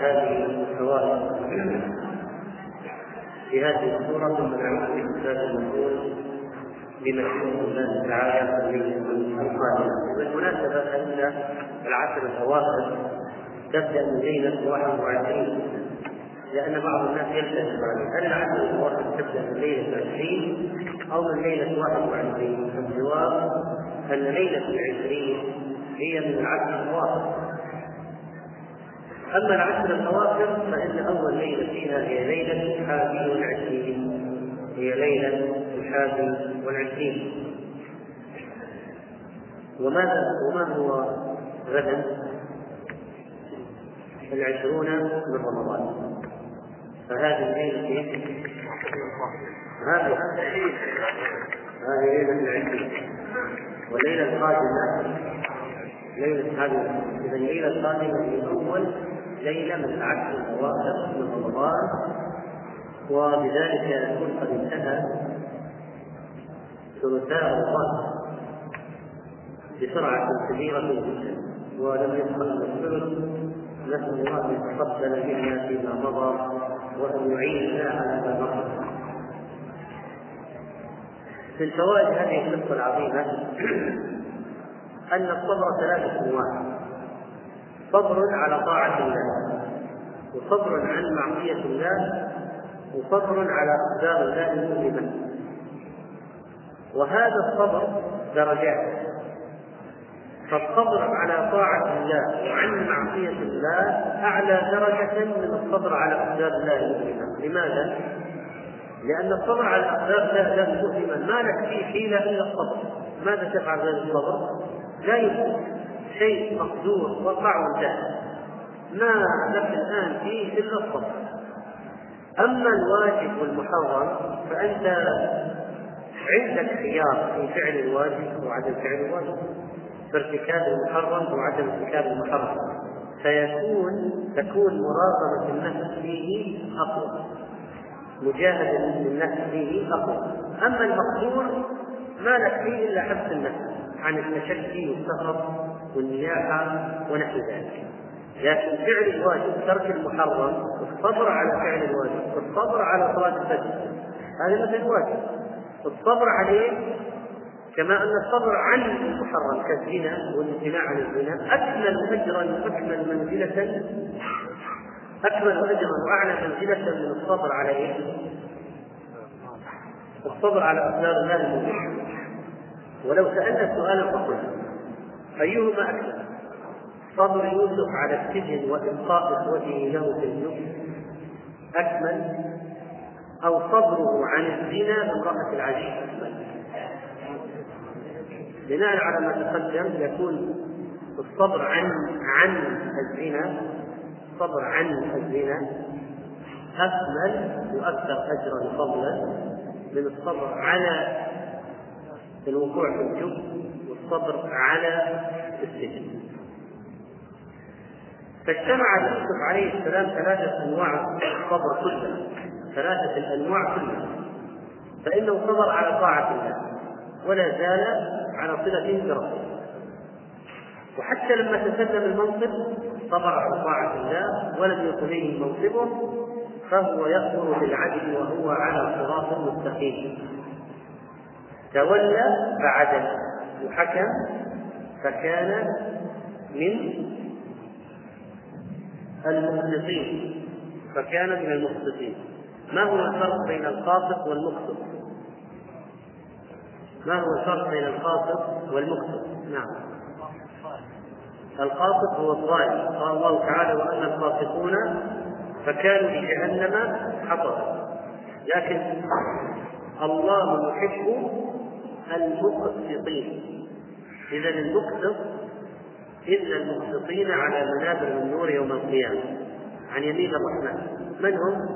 هذه الفوائد في هذه السورة ثم نعود في كتاب النزول بمشيئة الله تعالى بالمناسبة فإن العشر الأواخر تبدأ من ليلة 21 لأن بعض الناس يلتزم عليه هل العشر الأواخر تبدأ من ليلة 20 أو من ليلة 21 الجواب أن ليلة العشرين هي من العشر الأواخر. أما العشر الأواخر فإن أول ليلة فيها هي ليلة الحادي والعشرين. هي ليلة الحادي والعشرين. وماذا وما هو غدا؟ العشرون من رمضان. فهذه الليلة هذه هذه ليلة العشرين. والليلة القادمة. ليلة هذه إذا الليلة القادمة هي أول ليلة من العشر الأواخر من رمضان. وبذلك يكون قد انتهى ثلثاء رمضان بسرعة كبيرة جدا. ولم يبقى من الثلث نسأل الله أن يتقبل منا فيما مضى وأن يعيننا على ما مضى. من فوائد هذه القصة العظيمة أن الصبر ثلاثة أنواع. صبر على طاعة الله وصبر عن معصية الله وصبر على أقدار الله المؤلمة وهذا الصبر درجات. فالصبر على طاعة الله وعن معصية الله أعلى درجة من الصبر على أقدار الله المؤلمة لماذا؟ لأن الصبر على أقدار الله المؤلمة ما لك فيه حيلة إلا الصبر. ماذا تفعل غير الصبر؟ لا يمكن شيء مقدور وقع وانتهى. ما لك الآن فيه إلا الصبر. أما الواجب والمحرم فأنت عندك خيار في فعل الواجب وعدم فعل الواجب. في ارتكاب المحرم وعدم ارتكاب المحرم. فيكون تكون مراقبة النفس فيه أقوى. مجاهدة النفس فيه أقوى أما المقدور ما لك فيه إلا حبس النفس عن التشكي والسخط والنياحة ونحو ذلك. لكن فعل الواجب ترك المحرم الصبر على فعل الواجب الصبر على صلاة الفجر. هذا مثل الواجب. الصبر عليه كما أن الصبر عن المحرم كالزنا والامتناع عن الزنا أكمل اجرا وأكمل منزلة أكمل اجرا وأعلى منزلة من الصبر على إيه؟ الصبر على اقدار الله المبيحه ولو سألنا سؤالا فقلنا أيهما أكثر؟ صبر يوسف على السجن وإلقاء اخوته له في الجب أكمل أو صبره عن الزنا بامرأة العزيز أكمل بناء على ما تقدم يكون الصبر عن عن الزنا الصبر عن الزنا أكمل وأكثر أجرا وفضلا من الصبر على الوقوع في الجب والصبر على السجن. فاجتمع يوسف عليه السلام ثلاثة أنواع الصبر كلها ثلاثة الأنواع كلها. فإنه صبر على طاعة الله ولا زال على صلة بربه. وحتى لما تسلم المنصب صبر على طاعة الله ولم يخليه منصبه فهو يأمر بالعدل وهو على صراط مستقيم. تولى فعدل وحكم فكان من المخلصين فكان من المخلصين. ما هو الفرق بين القاسط والمقسط ما هو الفرق بين القاسط والمقسط نعم. القاسط هو الظالم. قال الله تعالى وأما القاسطون فكانوا لجهنم حطبا. لكن الله يحب المقسطين. إذا المقسط إن المقسطين على منابر من يوم القيامة. عن يمين الرحمن. من هم؟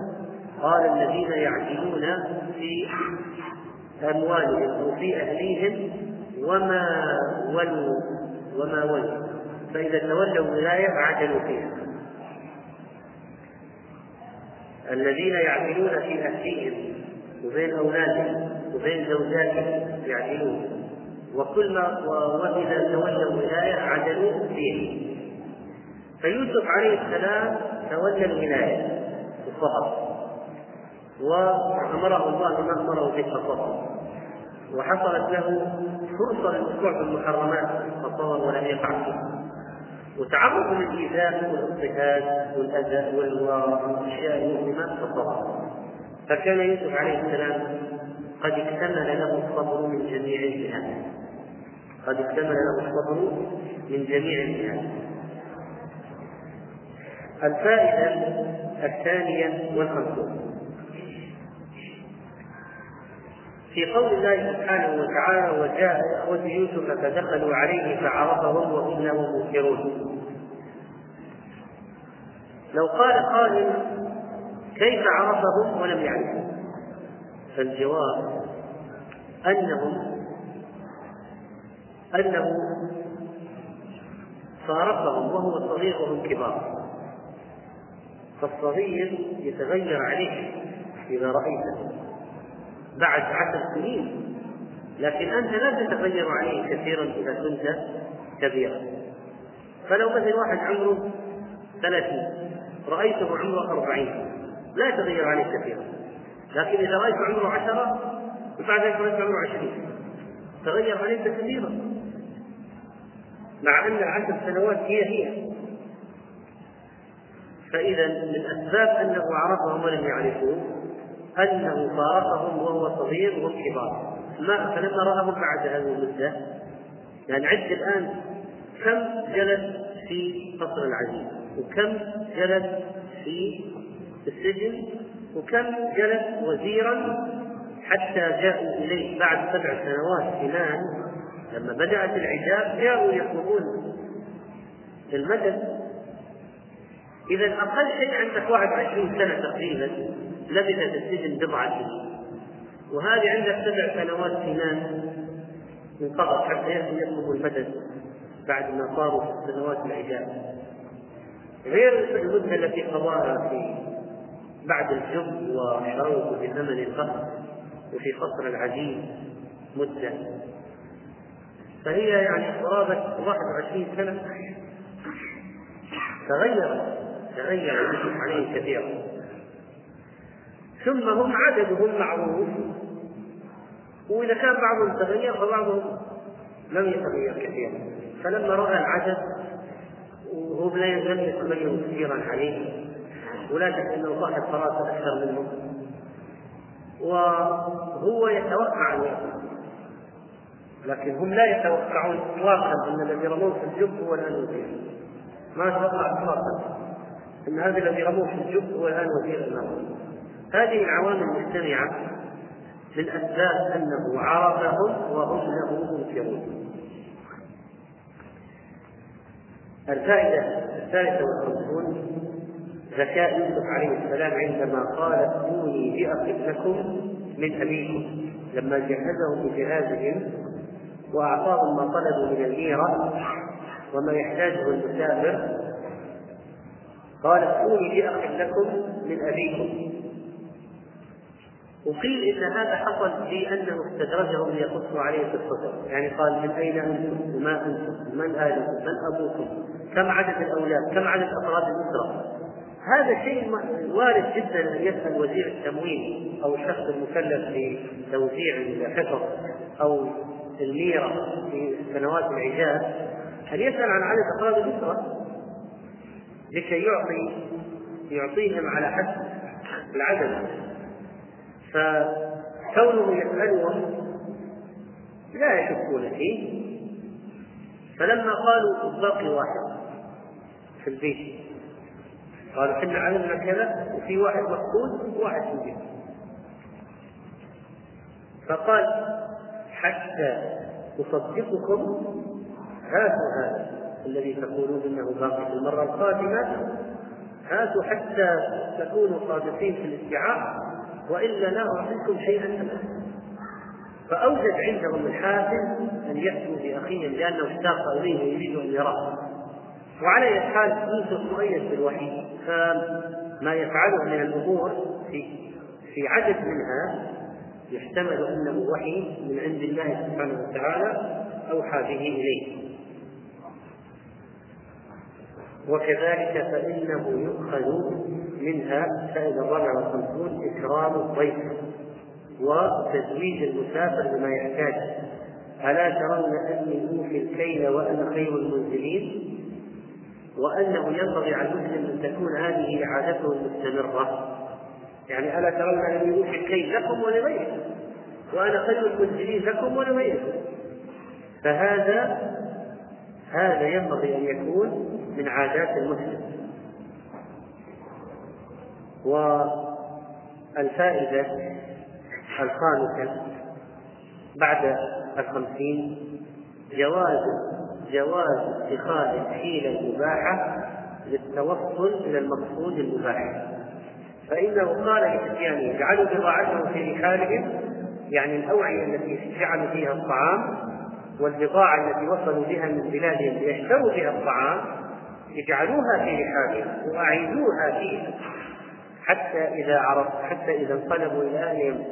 قال الذين يعدلون في أموالهم وفي أهليهم وما ولوا وما ولوا. فإذا تولوا ولاية عدلوا فيها. الذين يعدلون في أهليهم وبين أولادهم وبين زوجاتهم يعدلون وكل ما وإذا تولوا فيه فيوسف عليه السلام تولى الولاية وصبر وأمره الله بما أمره به فصبر وحصلت له فرصة للوقوع في المحرمات فصبر ولم يقع فيها وتعرض للإيذاء والاضطهاد والأذى والأشياء المؤلمة فصبر فكان يوسف عليه السلام قد اكتمل له الصبر من جميع الجهات. قد اكتمل له الصبر من جميع الجهات. الفائدة الثانية والخمسون. في قول الله سبحانه وتعالى وجاء إخوة يوسف فدخلوا عليه فعرفهم وهم له منكرون لو قال قائل كيف عرفهم ولم يعرفهم؟ فالجواب أنهم أنه فارقهم وهو صغير وهم كبار. فالصغير يتغير عليك إذا رأيته. بعد عشر سنين. لكن أنت لا تتغير عليه كثيرا إذا كنت كبيرا. فلو مثلا واحد عمره ثلاثين رأيته عمره أربعين لا يتغير عليه كثيرا. لكن إذا رأيت عمره عشرة وبعد ذلك رأيت عمره عشرين. تغير عليك كثيرا. مع أن العشر سنوات هي هي. فإذا من أسباب أنه عرفهم ولم يعرفوه أنه فارقهم وهو صغير وهم كبار. ما فلما رآهم بعد هذه المدة يعني عد الآن كم جلس في قصر العزيز وكم جلس في السجن؟ وكم جلس وزيرا؟ حتى جاءوا إليه بعد سبع سنوات إيمان لما بدأت العجاب جاءوا يطلبون المدد إذا أقل شيء عندك 21 سنة تقريبا لبث في السجن بضع سنين وهذه عندك سبع سنوات سنان انقضت حتى يأتي يطلب المدد بعد ما صاروا سنوات العجاب. غير المدة التي قضاها في بعد الجب وشروه في زمن القصر وفي قصر العزيز مدة. فهي يعني قرابة 21 سنة. تغير تغير عليه كثيرا. ثم هم عددهم معروف. وإذا كان بعضهم تغير فبعضهم لم يتغير كثيرا. فلما رأى العدد وهو لا يزال يتغير كثيرا عليه ولا شك أنه صاحب فراسة أكثر منه وهو يتوقع أن لكن هم لا يتوقعون اطلاقا أن الذي رموه في الجب هو الآن وزير. ما يتوقع اطلاقا. إن هذا الذي رموه في الجب هو الآن وزير الامر هذه العوامل المجتمعة من أسباب أنه عرفهم وهم له منكرون. الفائدة الثالثة والخمسون ذكاء يوسف عليه السلام عندما قال ائتوني بأخ لكم من أبيكم. لما جهزهم بجهازهم وأعطاهم ما طلبوا من الميرة وما يحتاجه المسافر قال ائتوني بأخ لكم من أبيكم. وقيل إن هذا حصل في أنه استدرجهم ليقصوا عليه الصدر، يعني قال من أين أنتم؟ وما أنتم؟ من اهلكم؟ من أبوكم؟ كم عدد الأولاد؟ كم عدد أفراد الأسرة؟ هذا شيء وارد جدا أن يسأل وزير التموين أو الشخص المكلف بتوزيع الحفظ أو الميرة في سنوات العجاز أن يسأل عن عدد أفراد الأسرة لكي يعطي يعطيهم على حسب العدد فكونه يسالهم لا يشكون فيه. فلما قالوا باقي واحد في البيت قالوا إحنا علمنا كذا وفي واحد مفقود وواحد في البيت. فقال حتى أصدقكم هاتوا هذا الذي تقولون إنه باقي في المرة القادمة هاتوا حتى تكونوا صادقين في الادعاء. وإلا لا اعطيكم شيئا ابدا. فاوجد عندهم الحافز أن ياتوا باخيهم لأنه اشتاق إليه ويريد أن يراه. وعلى اي حال يوسف مؤيد بالوحي فما يفعله من الأمور في في عدد منها يحتمل أنه وحي من عند الله سبحانه وتعالى اوحى به إليه. وكذلك فإنه يؤخذ منها فائدة الرابعة والخمسون إكرام الضيف وتزويج المسافر بما يحتاج. ألا ترون أني أوفي الكيل وأنا خير المنزلين؟ وأنه ينبغي على المسلم أن تكون هذه عادته المستمرة يعني ألا ترون أني أوفي الكيل لكم ولغيركم؟ وأنا خير المنزلين لكم ولغيركم؟ فهذا هذا ينبغي أن يكون من عادات المسلم. والفائدة الخامسة بعد الخمسين جواز جواز اتخاذ الحيلة المباحة للتوصل إلى المقصود المباح. فإنه قال لفتيانه اجعلوا بضاعتهم في رحالهم. يعني الأوعية التي جعلوا فيها الطعام والبضاعة التي وصلوا بها من بلادهم ليشتروا بها الطعام اجعلوها في رحالهم وأعيدوها فيها. حتى إذا عرف حتى إذا انقلبوا إلى أهلهم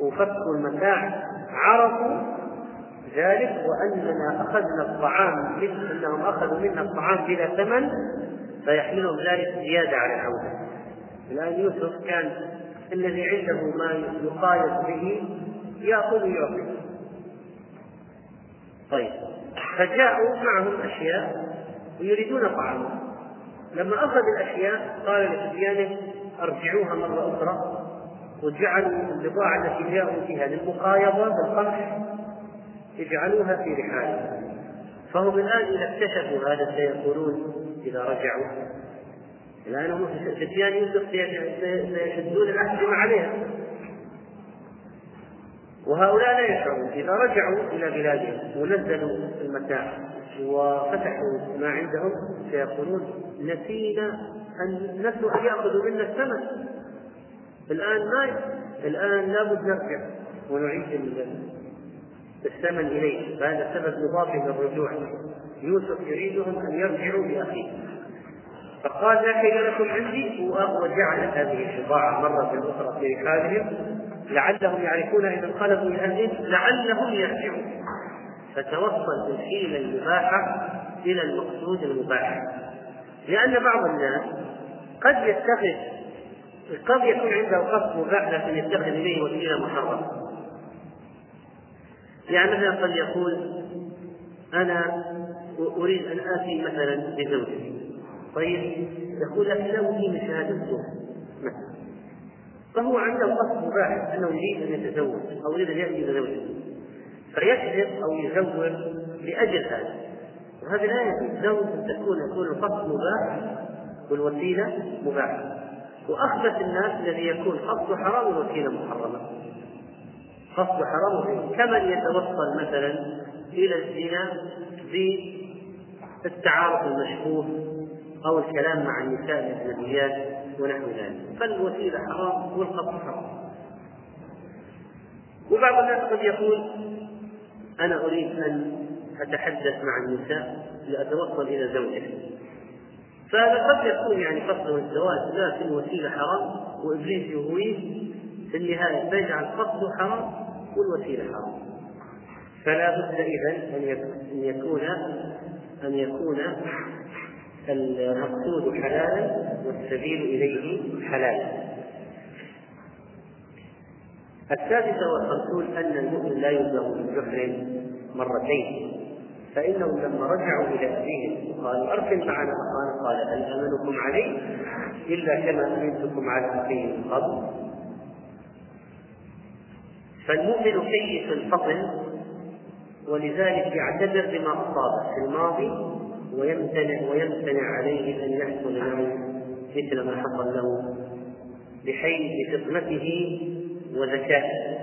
وفكوا المتاع عرفوا ذلك وأننا أخذنا الطعام مثل أنهم أخذوا منا الطعام بلا ثمن فيحملهم ذلك زيادة على العودة. الآن يوسف كان الذي عنده ما يقايض به يأخذ ويعطي طيب. فجاءوا معهم أشياء ويريدون طعاما لما أخذ الأشياء قال لفتيانه أرجعوها مرة أخرى وجعلوا البضاعة التي جاءوا فيها للمقايضة بالقمح اجعلوها في رحالهم فهم الآن إذا اكتشفوا هذا سيقولون إذا رجعوا. الآن هم فتيان يوسف سيشدون الأحزمة عليها. وهؤلاء لا يشعرون. إذا رجعوا إلى بلادهم ونزلوا المتاع وفتحوا ما عندهم سيقولون نسينا أن نسوا أن يأخذوا منا الثمن. الآن ما الآن لابد نرجع ونعيد الثمن إليه. فهذا سبب إضافي للرجوع يوسف يريدهم أن يرجعوا لأخيه. فقال لا كيل لكم عندي وجعل هذه البضاعة مرة أخرى في رحالهم. لعلهم يعرفون إذا انقلبوا إلى أهلهم لعلهم يرجعون. فتوصل بالحيلة المباحة إلى المقصود المباح. لأن بعض الناس قد يتخذ قد يكون عنده قصد مباح لكن يتخذ إليه وسيله محرمه يعني مثلا قد يقول أنا أريد أن آتي مثلا بزوجتي طيب يقول لك زوجي من شهادته مثلا فهو عنده قصد مباح أنه يريد أن يتزوج أو يريد أن يأتي بزوجته فيكذب أو يزور لأجل هذا. وهذا لا يجوز لابد ان تكون يكون القصد مباح والوسيلة مباحة. واخبث الناس الذي يكون قصد حرام والوسيله محرمة. قصد حرام كمن يتوصل مثلا إلى الزنا بالتعارف المشبوه أو الكلام مع النساء الاجنبيات ونحو ذلك. فالوسيلة حرام والقصد حرام. وبعض الناس قد يقول أنا أريد أن أتحدث مع النساء لأتوصل إلى زوجتي فهذا قد يكون يعني قصده الزواج لكن وسيلة حرام وإبليس يهويه في النهاية فيجعل قصده حرام والوسيلة حرام. فلا بد إذا أن يكون أن يكون المقصود حلالا والسبيل إليه حلالا. السادسة والخمسون أن المؤمن لا يلزم بالجحر مرتين. فإنهم لما رجعوا إلى أبيهم وقالوا أرسل معنا أخانا قال هل أمنكم عليه إلا كما أمنتكم على أخيه من قبل؟ فالمؤمن كيس الفطن ولذلك يعتذر بما أصابه في الماضي ويمتنع ويمتنع عليه أن يحصل له مثل ما حصل له بحيث فطنته وذكائه.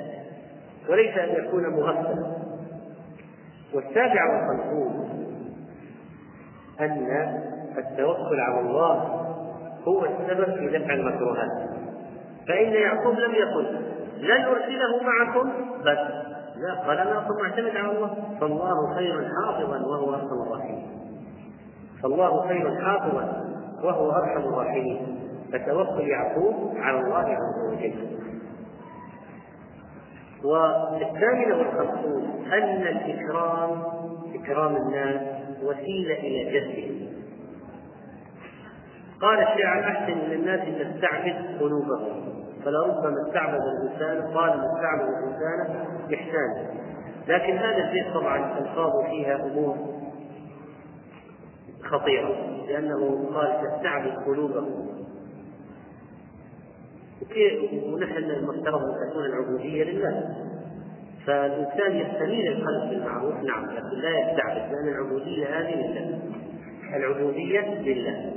وليس أن يكون مغفلا والسابع والخمسون أن التوكل على الله هو السبب في دفع المكروهات. فإن يعقوب لم يقل لن أرسله معكم بس لا قال أنا أصلا معتمد على الله. فالله خير حافظا وهو أرحم الراحمين. فالله خير حافظا وهو أرحم الراحمين. فتوكل يعقوب على الله عز وجل. والثامنة والخمسون أن الإكرام إكرام الناس وسيلة إلى جذبهم. قال الشاعر أحسن إلى الناس تستعبد قلوبهم. فلربما استعبد الإنسان قال استعبد الإنسان إحسانا لكن هذا البيت طبعا ألفاظه فيها أمور خطيرة لأنه قال تستعبد قلوبهم. ونحن المفترض أن تكون العبودية لله. فالإنسان يستميل القلب بالمعروف نعم لكن لا يستعبد لأن العبودية هذه لله. العبودية لله.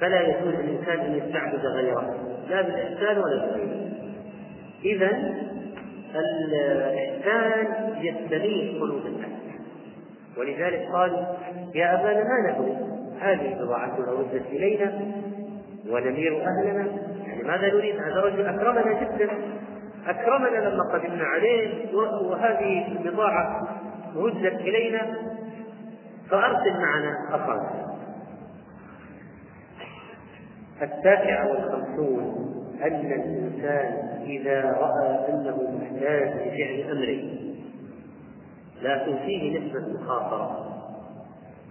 فلا يجوز للإنسان أن يستعبد غيره لا بالإحسان ولا بالغيره إذا الإحسان يستميل قلوب الناس. ولذلك قال يا أبانا ما نبغي؟ هذه بضاعتنا ردت إلينا. ونمير أهلنا. يعني ماذا نريد؟ هذا رجل أكرمنا جدا. أكرمنا لما قدمنا عليه. وهذه البضاعة ردت إلينا. فأرسل معنا أخانا التاسعة والخمسون أن الإنسان إذا رأى أنه محتاج لفعل أمر لكن فيه نسبة مخاطرة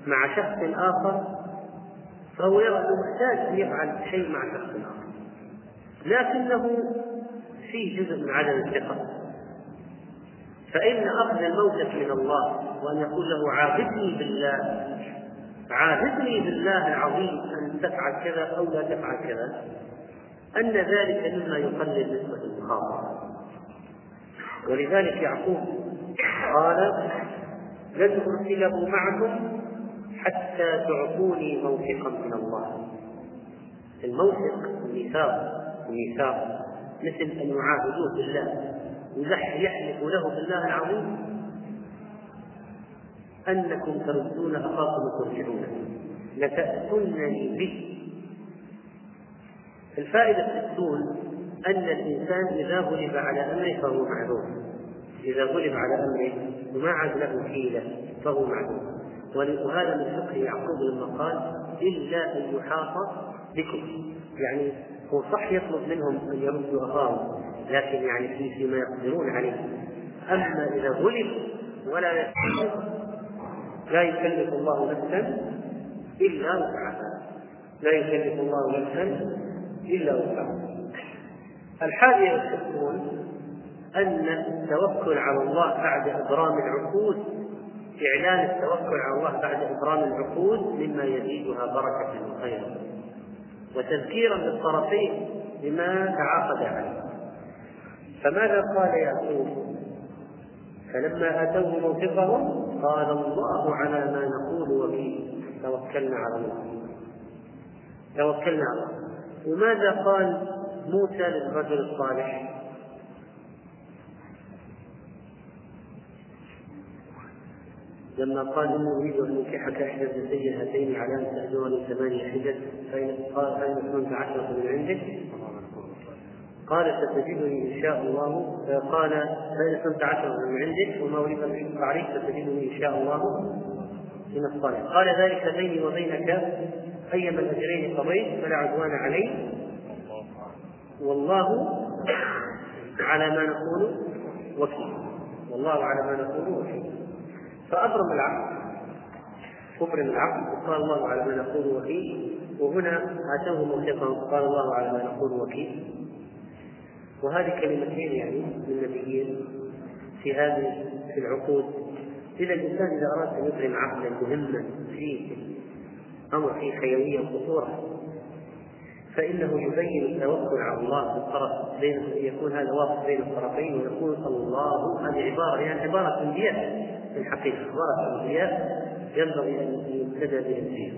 مع شخص آخر فهو يرى أنه محتاج أن يفعل شيء مع شخص آخر. لكنه فيه جزء من عدم الثقة. فإن أخذ الموقف من الله وأن يقول له عاهدني بالله عاهدني بالله العظيم أن تفعل كذا أو لا تفعل كذا أن ذلك مما يقلل نسبة المخاطرة ولذلك يعقوب قال لن أرسله معكم حتى تعطوني موثقا من الله. الموثق الميثاق الميثاق مثل أن يعاهدوه بالله يحلف له بالله العظيم. أنكم تردون أخاكم وترجعونه لتأتونني به. الفائدة الستون أن الإنسان إذا غلب على أمره فهو معذور. إذا غلب على أمره وما عاد له حيلة فهو معذور. وهذا من فقه يعقوب لما قال إلا أن يحاط بكم. يعني هو صح يطلب منهم أن يردوا أخاهم لكن يعني في فيما يقدرون عليه. أما إذا غلب ولا يستطيع لا يكلف الله نفسا إلا وسعها. لا يكلف الله نفسا إلا وسعها. الحادية والستون أن التوكل على الله بعد إبرام العقود إعلان التوكل على الله بعد إبرام العقود مما يزيدها بركة وخيرا وتذكيرا للطرفين بما تعاقد عليه. فماذا قال يعقوب؟ فلما آتوه موثقهم قال الله على ما نقول وكيل توكلنا على الله. توكلنا على الله. وماذا قال موسى للرجل الصالح؟ لما قال اني اريد أن انكحك إحدى ابنتي هاتين على أن تاجرني ثمانية حجج فإن قال فإن كنت عشره من عندك. قال ستجدني إن شاء الله. قال فإن كنت عشره من عندك وما أريد أن أشق عليك ستجدني إن شاء الله من الصالح. قال ذلك بيني وبينك ايما الاجرين قضيت فلا عدوان علي. والله على ما نقول وكيل. والله على ما نقول وكيل. فأبرم العقل. أبرم العقل. وقال الله على ما نقول وكيل. وهنا آتوه موثقا قال الله على ما نقول وكيل. وهذه كلمتين يعني من نبيين في هذه في العقود. إذا الإنسان إذا أراد أن يبرم عقلا مهما فيه أمر فيه حيوية وخطورة فإنه يبين التوكل على الله بالطرف بين يكون هذا واقف بين الطرفين ويقول الله هذه عبارة يعني عبارة أنبياء في الحقيقة عبارة أنبياء ينبغي أن يبتدى بهم فيها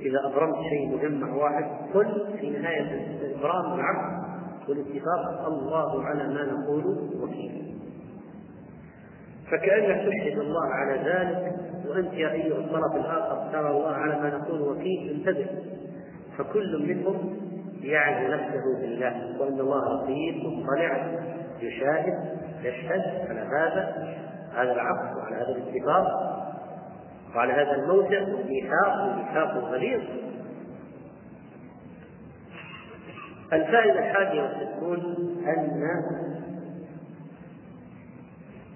إذا أبرمت شيء مهم مع واحد قل في نهاية الإبرام العبد والاتفاق الله على ما نقول وكيل فكأنك تشهد الله على ذلك وأنت يا أيها الطرف الآخر ترى الله على ما نقول وكيل انتبه. فكل منهم يعد نفسه بالله وأن الله رقيب مطلع يشاهد يشهد على هذا. هذا العقد وعلى هذا الاتفاق وعلى هذا الموجب والميثاق والميثاق الغليظ. الفائدة الحادية والستون أن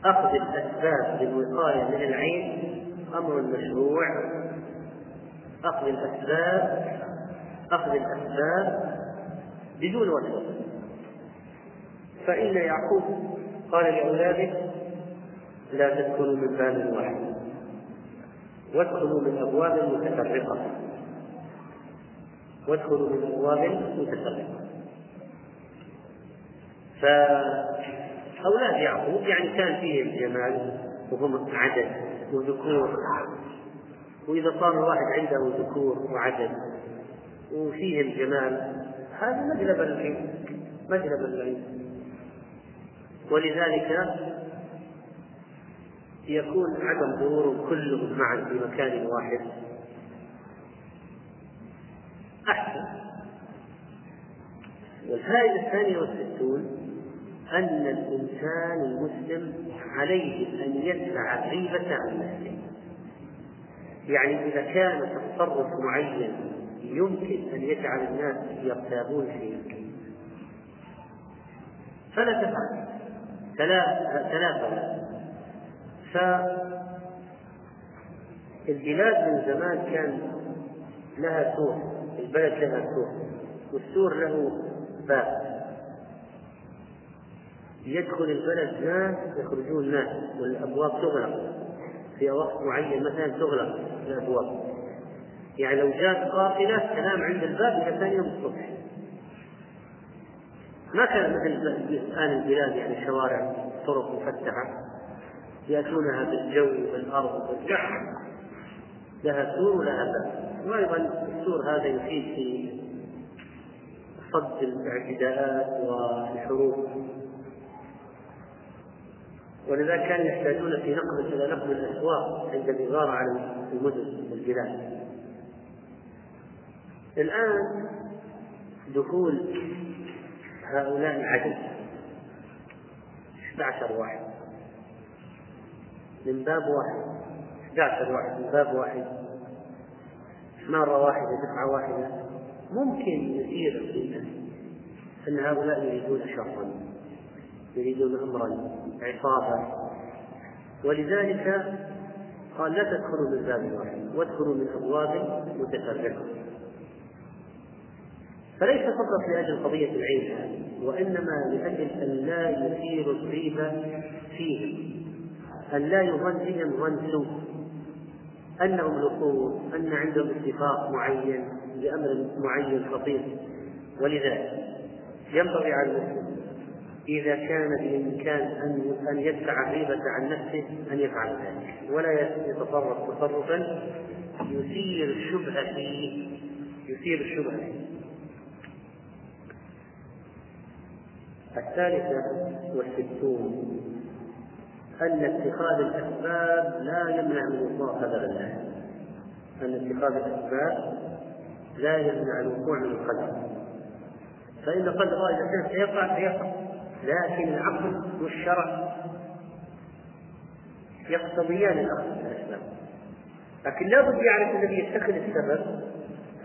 أخذ الأسباب للوقاية من العين أمر مشروع. أخذ الأسباب أخذ الأسباب بدون وسط فإن يعقوب قال لأولاده لا تدخلوا من باب واحد. وادخلوا من أبواب متفرقة. وادخلوا من أبواب متفرقة. فأولاد يعقوب يعني كان فيهم جمال وهم عدد وذكور. وإذا صار الواحد عنده ذكور وعدد وفيهم جمال هذا مجلب العلم مجلب العلم. ولذلك يكون عدم ظهورهم كلهم معا في مكان واحد. أحسن. والفائدة الثانية والستون أن الإنسان المسلم عليه أن يدفع الغيبة عن نفسه. يعني إذا كان تصرف معين يمكن أن يجعل الناس يرتابون فيه. فلا تفعل. ثلاثة فالبلاد من زمان كان لها سور البلد لها سور والسور له باب. يدخل البلد ناس يخرجون ناس والأبواب تغلق. في وقت معين مثلا تغلق الأبواب. يعني لو جاءت قافلة تنام عند الباب إلى ثاني يوم الصبح. ما كان مثل الآن البلاد يعني شوارع طرق مفتحة. يأتونها بالجو بالارض بالبحر لها سور ولها باب. وأيضا السور هذا يفيد في صد الاعتداءات والحروب. ولذلك كانوا يحتاجون في نقل إلى نقل الأسواق عند الإغارة على المدن والبلاد. الآن دخول هؤلاء العدد 11 واحد. من باب واحد. 11 واحد من باب واحد. مرة واحدة دفعة واحدة. ممكن يثير الفتنة أن هؤلاء يريدون شرا يريدون أمرا عصابة. ولذلك قال لا تدخلوا من باب واحد وادخلوا من أبواب متفرقة. فليس فقط لأجل قضية العين وإنما لأجل أن لا يثير الريبة فيهم أن لا يظن بهم ظن سوء أنهم لصوص أن عندهم اتفاق معين لأمر معين خطير. ولذلك ينبغي على المسلم إذا كان بإمكان أن أن يدفع الريبة عن نفسه أن يفعل ذلك ولا يتصرف تصرفا يثير الشبهة فيه يثير الشبهة فيه الثالثة والستون أن اتخاذ الأسباب لا يمنع من وقوع قدر الله أن اتخاذ الأسباب لا يمنع الوقوع من القدر. فإن قدر الله إذا سيقع سيقع. لكن العقل والشرع يقتضيان الأخذ بالأسباب لكن لابد يعرف الذي يتخذ السبب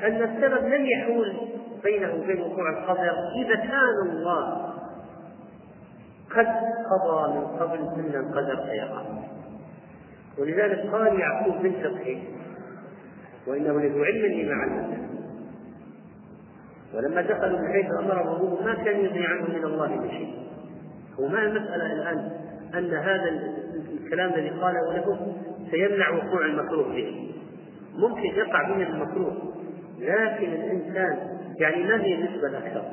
أن السبب لن يحول بينه وبين وقوع القدر إذا كان الله قد قضى من قبل ان القدر سيقع ولذلك قال يعقوب بن فقه وانه لذو علم لما علمته ولما دخلوا من حيث أمر ابوه ما كان يغني عنه من الله بشيء وما المسألة الآن أن هذا الكلام الذي قاله له سيمنع وقوع المكروه به. ممكن يقع به المكروه لكن الإنسان يعني ما هي النسبة الاكثر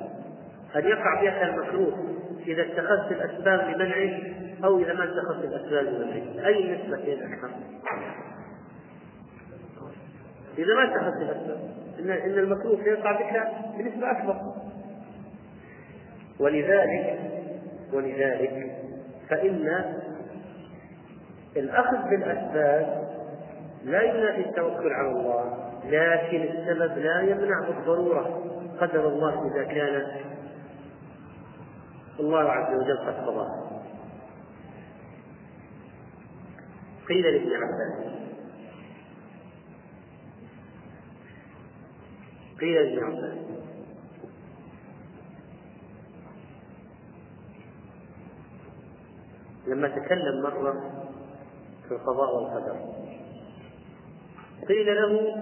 هل يقع بها المكروه. إذا اتخذت الأسباب لمنعه أو إذا ما اتخذت الأسباب لمنعه أي النسبة هي الأكثر؟ إذا ما اتخذت الأسباب. إن إن المكروه سيقع بك بنسبة أكبر. ولذلك ولذلك فإن الأخذ بالأسباب لا ينافي التوكل على الله لكن السبب لا يمنع بالضرورة قدر الله إذا كان الله عز وجل قد قضاه قيل لابن عباس. قيل لابن عباس. لما تكلم مرة في القضاء والقدر. قيل له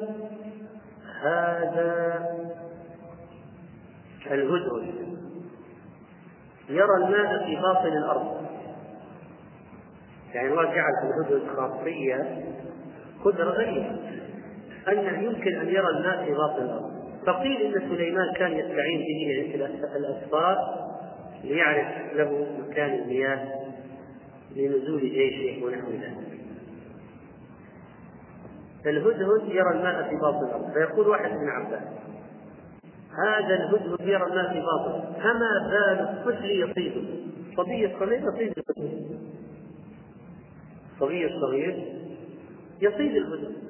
هذا الهدهد. يرى الماء في باطن الأرض. يعني الله جعل في الهدهد خاصية قدرة غريبة أنه يمكن أن يرى الماء في باطن الأرض. فقيل إن سليمان كان يستعين به الأسفار ليعرف له مكان المياه لنزول جيشه ونحو ذلك. الهدهد يرى الماء في باطن الأرض. فيقول واحد من عباس هذا الهدهد يرى الماء في باطن فما بال الطفل يصيده الصبي الصغير يصيد الهدهد الصبي الصغير يصيد الهدهد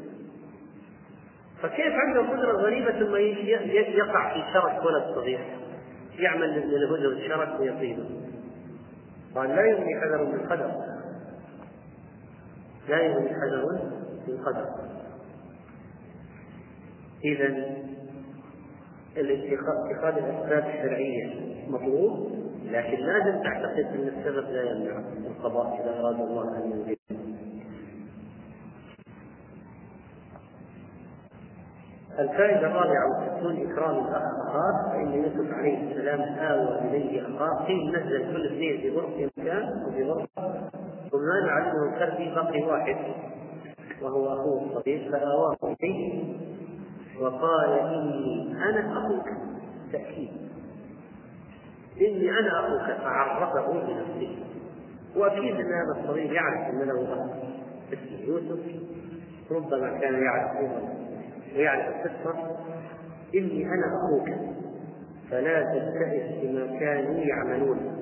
فكيف عنده قدرة غريبة ثم يقع في شرك ولد صغير؟ يعمل للهدهد شرك ويصيده قال لا يغني حذر من قدر. لا يغني حذر من قدر. إذا اتخاذ الأسباب الشرعية مطلوب لكن لازم تعتقد أن السبب لا يمنع القضاء إذا أراد الله أن ينزل الفائدة الرابعة والستون إكرام الأخ أخاه فإن يوسف عليه السلام آوى إليه أخاه قيل نزل كل اثنين في غرفة مكان وفي غرفة وبما نعلمه الكربي بقي واحد وهو أخوه الصغير فآواه إليه. وقال إني أنا أخوك. تأكيد. إني أنا أخوك. فعرفه بنفسه. وأكيد أن هذا الصغير يعرف أن له أخ اسمه يوسف. ربما كان يعرف ويعرف القصة إني أنا أخوك. فلا تبتئس بما كانوا يعملون.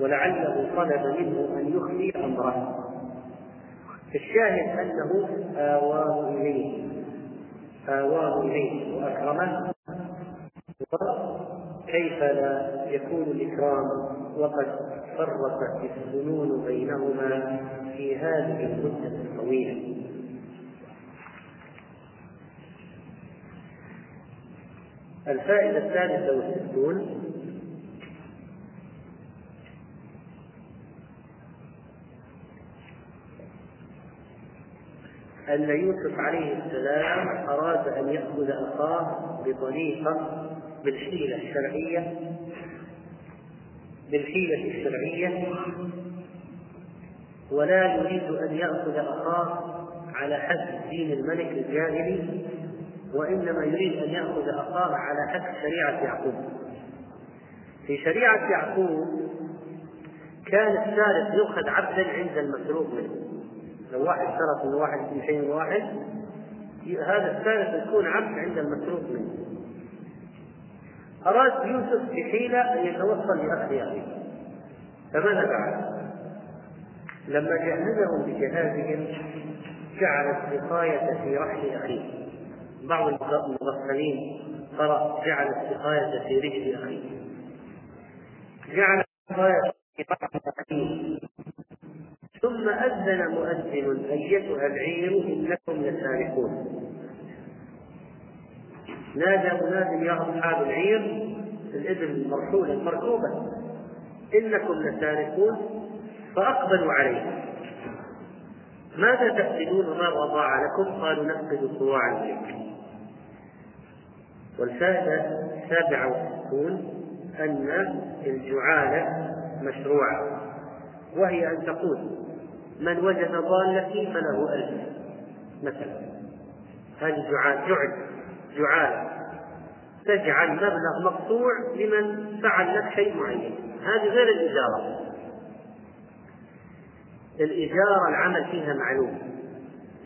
ولعله طلب منه أن يخفي أمره. الشاهد أنه آواه إليه. آواه إليه وأكرمه. كيف لا يكون الإكرام وقد فرقت السنون بينهما في هذه المدة الطويلة؟ الفائدة الثالثة والستون أن يوسف عليه السلام أراد أن يأخذ أخاه بطريقة بالحيلة الشرعية بالحيلة الشرعية ولا يريد أن يأخذ أخاه على حسب دين الملك الجاهلي وإنما يريد أن يأخذ أخاه على حسب شريعة يعقوب. في شريعة يعقوب كان السارق يؤخذ عبدا عند المسروق منه. لو واحد سرق من واحد في شيء واحد هذا السارق يكون عبد عند المسروق منه. أراد يوسف بحيلة أن يتوصل لأخذ أخيه. فماذا فعل؟ لما جهزهم بجهازهم جعل السقاية في رحل أخيه. بعض المغفلين قرأ جعل السقاية في رجل أخيه. جعل السقاية في رحل أخيه. ثم أذن مؤذن أيتها العير إنكم لسارقون. نادى مناد يا أصحاب العير الإبل المرحولة المركوبة. إنكم لسارقون فأقبلوا عليه. ماذا تفقدون ما وضع لكم؟ قالوا نفقد صواع الملك والفائدة السابعة والستون أن الجعالة مشروعة وهي أن تقول من وجد ضالتي فله ألف مثلا. هذه جعال جعل جعالة. تجعل مبلغ مقطوع لمن فعل لك شيء معين. هذه غير الإجارة. الإجارة العمل فيها معلوم.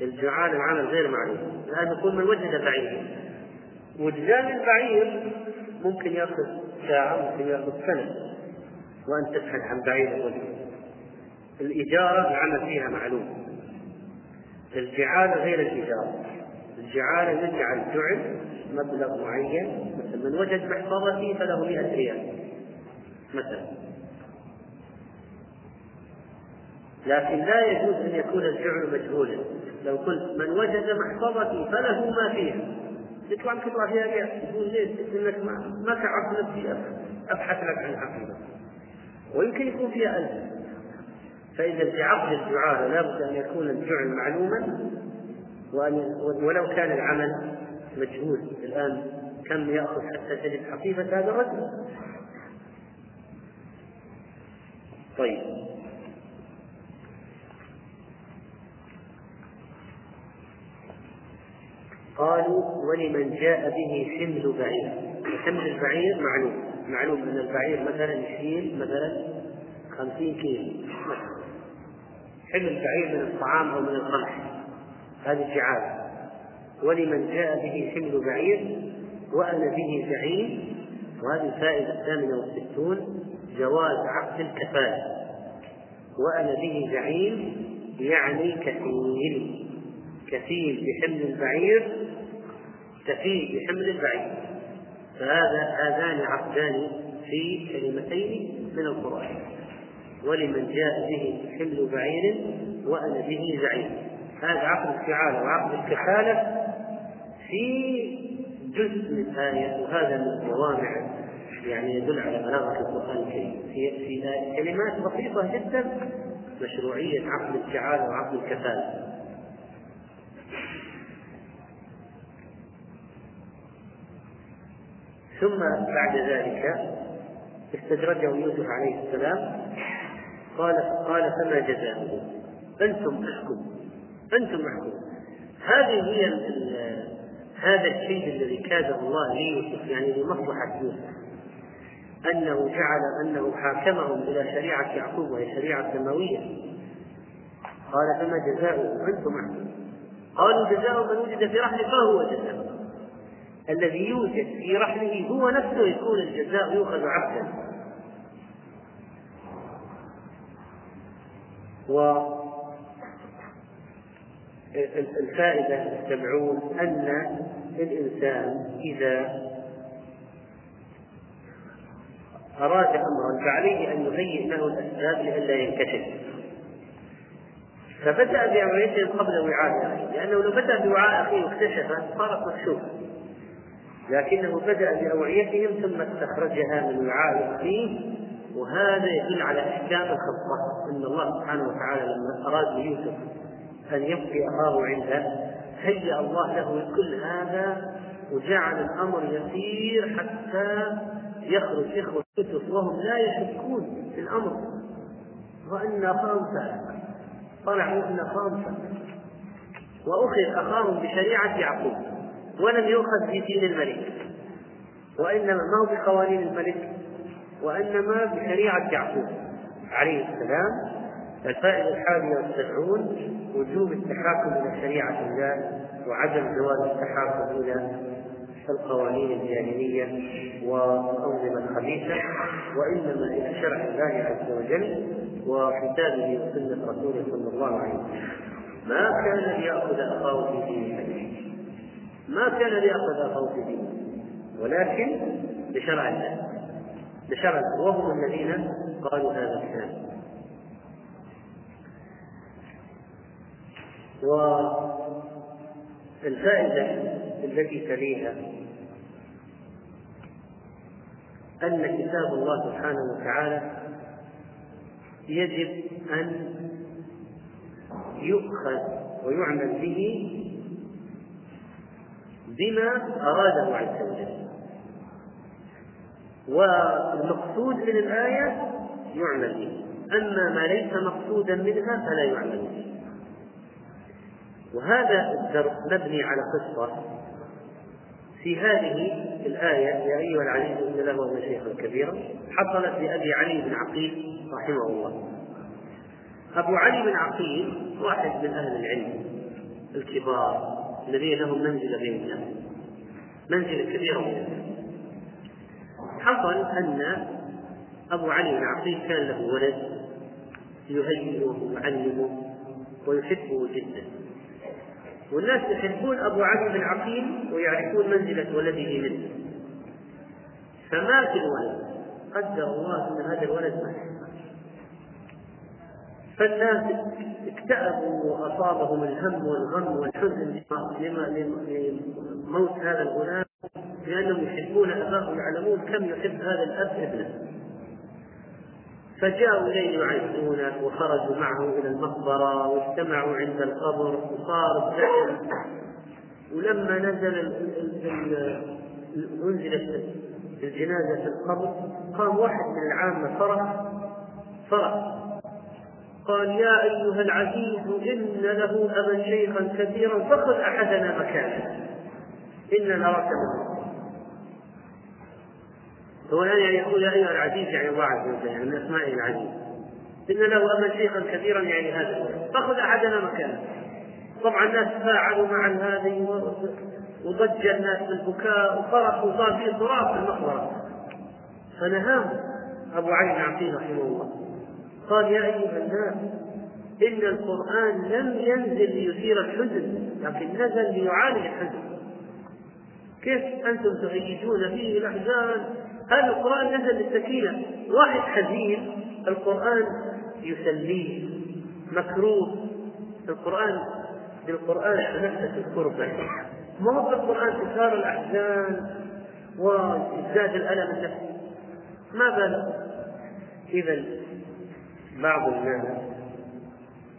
الجعال العمل غير معلوم. لأن يقول من وجد بعير. وجدان البعير ممكن يأخذ ساعة ممكن يأخذ سنة. وأن تبحث عن بعير الوجه. الإجارة العمل فيها معلوم. الجعالة غير الإجارة. الجعالة يجعل جعل مبلغ معين. مثلا من وجد محفظتي فله 100 ريال. مثلا. لكن لا يجوز أن يكون الجعل مجهولا. لو قلت من وجد محفظتي فله ما فيها. يطلع لك يطلع فيها ريال. يقول ليش؟ انك ما, ما تعرف نفسي أبحث لك عن حقيقه ويمكن يكون فيها ألف. فإذا في عقد الجعالة لابد أن يكون الجعل معلوما وأن ولو كان العمل مجهول. الآن كم يأخذ حتى تجد حقيبة هذا الرجل؟ طيب. قالوا ولمن جاء به حمل بعير. حمل البعير معلوم. معلوم أن البعير مثلا يشيل مثلا خمسين كيلو. حمل البعير من الطعام أو من القمح هذه جعاله ولمن جاء به حمل بعير وأنا به زعيم وهذه الفائدة الثامنة والستون جواز عقد الكفاله وأنا به زعيم يعني كثير. كفيل بحمل البعير كفيل بحمل البعير فهذا هذان عقدان في كلمتين من القرآن. ولمن جاء به حمل بعير وأنا به زعيم. هذا عقد الفعالة وعقد الكفالة في جزء من الآية وهذا من الجوامع يعني يدل على بلاغة القرآن الكريم. في في كلمات بسيطة جدا مشروعية عقد الفعالة وعقد الكفالة. ثم بعد ذلك استدرجه يوسف عليه السلام قال قال فما جزاؤه؟ أنتم احكموا أنتم احكموا هذه هي هذا الشيء الذي كاده الله ليوسف يعني لمصلحة يوسف. أنه جعل أنه حاكمهم إلى شريعة يعقوب وهي شريعة سماويه قال فما جزاؤه؟ أنتم احكموا قالوا جزاؤه من وجد في رحله فهو جزاؤه. الذي يوجد في رحله هو نفسه يكون الجزاء يؤخذ عبدا. و الفائدة أن الإنسان إذا أراد أمرا فعليه أن يهيئ له الأسباب لئلا ينكشف. فبدأ بأمريته قبل وعاء أخيه. لأنه لو بدأ بوعاء أخيه واكتشف صارت مكشوفة. لكنه بدأ بأوعيتهم ثم استخرجها من وعاء أخيه. وهذا يدل على إحكام الخطة. أن الله سبحانه وتعالى لما أراد ليوسف أن يبقي أخاه عنده هيأ الله له كل هذا وجعل الأمر يسير حتى يخرج إخوة يوسف وهم لا يشكون في الأمر. وأن أخاهم سارق طلعوا أن أخاهم سارق وأخذ أخاهم بشريعة يعقوب. ولم يؤخذ في دين الملك. وإنما ما هو بقوانين الملك؟ وإنما بشريعة يعقوب عليه السلام الفائدة الحادية والسبعون وجوب التحاكم إلى شريعة الله وعدم جواز التحاكم إلى القوانين الجاهلية والأنظمة الخبيثة وإنما إلى شرع الله عز وجل وكتابه وسنة رسوله صلى الله عليه وسلم. ما كان ليأخذ أخاه في دين الملك ما كان ليأخذ أخاه في دينه ولكن بشرع الله. الله وهم الذين قالوا هذا الكلام. والفائدة التي تليها أن كتاب الله سبحانه وتعالى يجب أن يؤخذ ويعمل به بما أراده عز وجل. والمقصود من الآية يعمل به. أما ما ليس مقصودا منها فلا يعمل به. وهذا الدرس مبني على قصة في هذه الآية يا أيها العزيز إن له شيخا كبيرا حصلت لأبي علي بن عقيل رحمه الله. أبو علي بن عقيل واحد من أهل العلم الكبار الذين لهم منزلة بين الناس. منزلة كبيرة من الناس حصل أن أبو علي بن عقيل كان له ولد يهيئه ويعلمه ويحبه جدا. والناس يحبون أبو علي بن عقيل ويعرفون منزلة ولده منه. فمات الولد؟ قدر الله أن هذا الولد مات فالناس اكتئبوا وأصابهم الهم والغم والحزن لموت هذا الغلام لأنهم يحبون اباه ويعلمون كم يحب هذا الأب ابنه. فجاءوا إليه يعزونه وخرجوا معه إلى المقبرة واجتمعوا عند القبر وصار الزحم ولما نزل أنزلت الجنازة في القبر قام واحد من العامة فرح فرح. قال يا أيها العزيز إن له أبا شيخا كبيرا فخذ أحدنا مكانه. إنا نراك هو الآن يعني يقول يا أيها العزيز يعني الله عز وجل يعني من أسمائه العزيز. إن له أبا شيخا كبيرا يعني هذا فخذ أحدنا مكانه. طبعا الناس تفاعلوا مع هذه وضج الناس بالبكاء وفرحوا وصار في صراخ في المقبرة. فنهاهم أبو علي العقيل رحمه الله. قال يا أيها الناس إن القرآن لم ينزل ليثير الحزن لكن نزل ليعالج الحزن. كيف أنتم تهيجون فيه الأحزان؟ هذا القرآن نزل للسكينة واحد حزين القرآن يسليه. مكروه القرآن بالقرآن تنفس الكربة ما هو بالقرآن تثار الأحزان وازداد الألم النفسي. ما بال إذا بعض الناس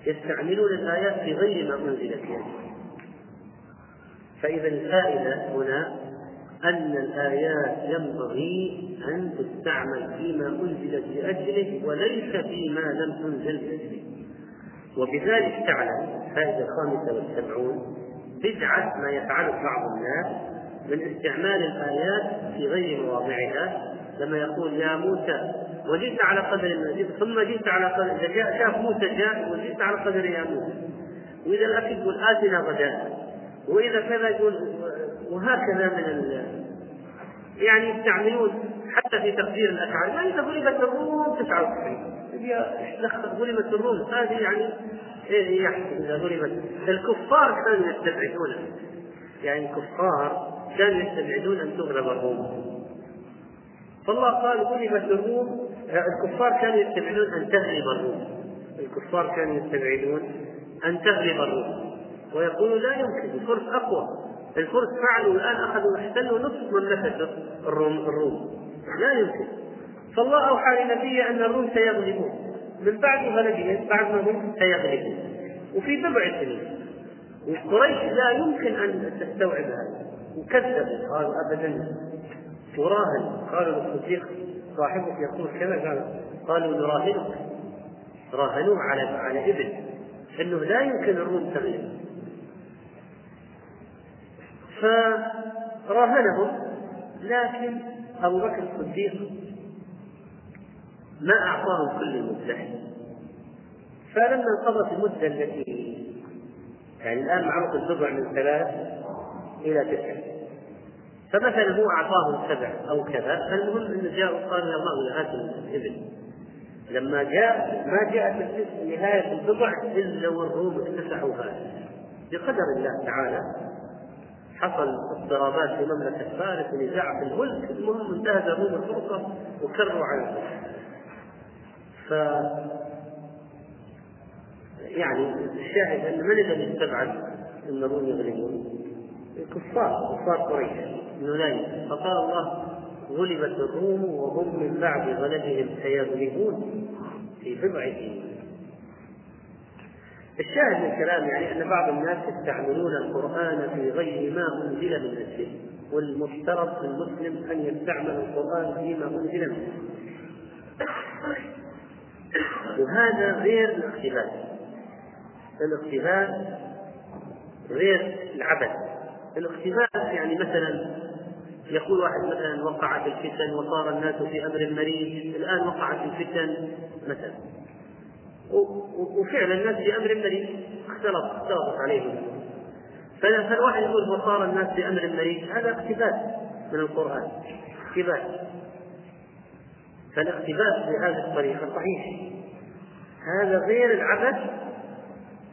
يستعملون الآيات في غير ما أنزلت يعني. فإذا الفائدة هنا أن الآيات ينبغي أن تستعمل فيما أنزلت لأجله وليس فيما لم تنزل لأجله. وبذلك تعلم الفائدة الخامسة والسبعون بدعة ما يفعله بعض الناس من استعمال الآيات في غير مواضعها لما يقول يا موسى وجئت على قدر المجيد ثم جئت على قدر إذا جاء شاف موسى جاء وجئت على قدر يا موسى. وإذا الأكل يقول آتنا غداء. وإذا كذا يقول وهكذا من ال يعني يستعملون حتى في تقدير الأفعال. يعني إذا غلبت الروم 99 غلبت الروم هذه يعني إيه يحصل إذا غلبت. الكفار كانوا يستبعدون. يعني الكفار كانوا يستبعدون أن تغلب الروم. فالله قال غلبت الروم الكفار كانوا يستبعدون أن تغلب الروم. الكفار كانوا يستبعدون أن تغلب الروم. ويقولون لا يمكن الفرس أقوى. الفرس فعلوا الآن اخذوا احتلوا نصف مملكة الروم الروم. لا يمكن. فالله أوحى لنبيه أن الروم سيغلبون. من بعد غلبهم بعد ما هم سيغلبون. وفي بضع سنين. وقريش لا يمكن أن تستوعب هذا. وكذبوا. قالوا ابدا. وراهن قالوا للصديق صاحبك يقول كذا قال قالوا نراهنك. راهنوه على على ابن إنه لا يمكن الروم تغلب. فراهنهم. لكن أبو بكر الصديق ما أعطاهم كل المدة فلما انقضت المدة التي يعني الآن معروف البضع من ثلاث إلى تسع. فمثلا هو أعطاهم سبع أو كذا فالمهم أنه جاء وقال يا الله هات الإبل. لما جاء ما جاءت نهاية البضع إلا والروم اتسعوا هذا بقدر الله تعالى حصل اضطرابات في مملكة فارس ونزاع في الملك المهم انتهز الروم الفرصة وكروا الفرس ف يعني الشاهد أن من الذي استبعد أن الروم يغلبون؟ الكفار كفار قريش. لا فقال الله غلبت الروم وهم من بعد غلبهم سيغلبون في بضع سنين. الشاهد من الكلام يعني أن بعض الناس يستعملون القرآن في غير ما أنزل من اجله والمفترض المسلم أن يستعمل القرآن فيما أنزل منه. وهذا غير الاقتباس. الاقتباس غير العبث. الاقتباس يعني مثلا يقول واحد مثلا وقعت الفتن وصار الناس في أمر مريض الآن وقعت الفتن مثلا. وفعلا الناس في أمر مريض. اختلط اختلطت عليهم. فالواحد يقول وصار الناس في أمر مريض. هذا اقتباس من القرآن. اقتباس. فالاقتباس بهذه الطريقة صحيح. هذا غير العبث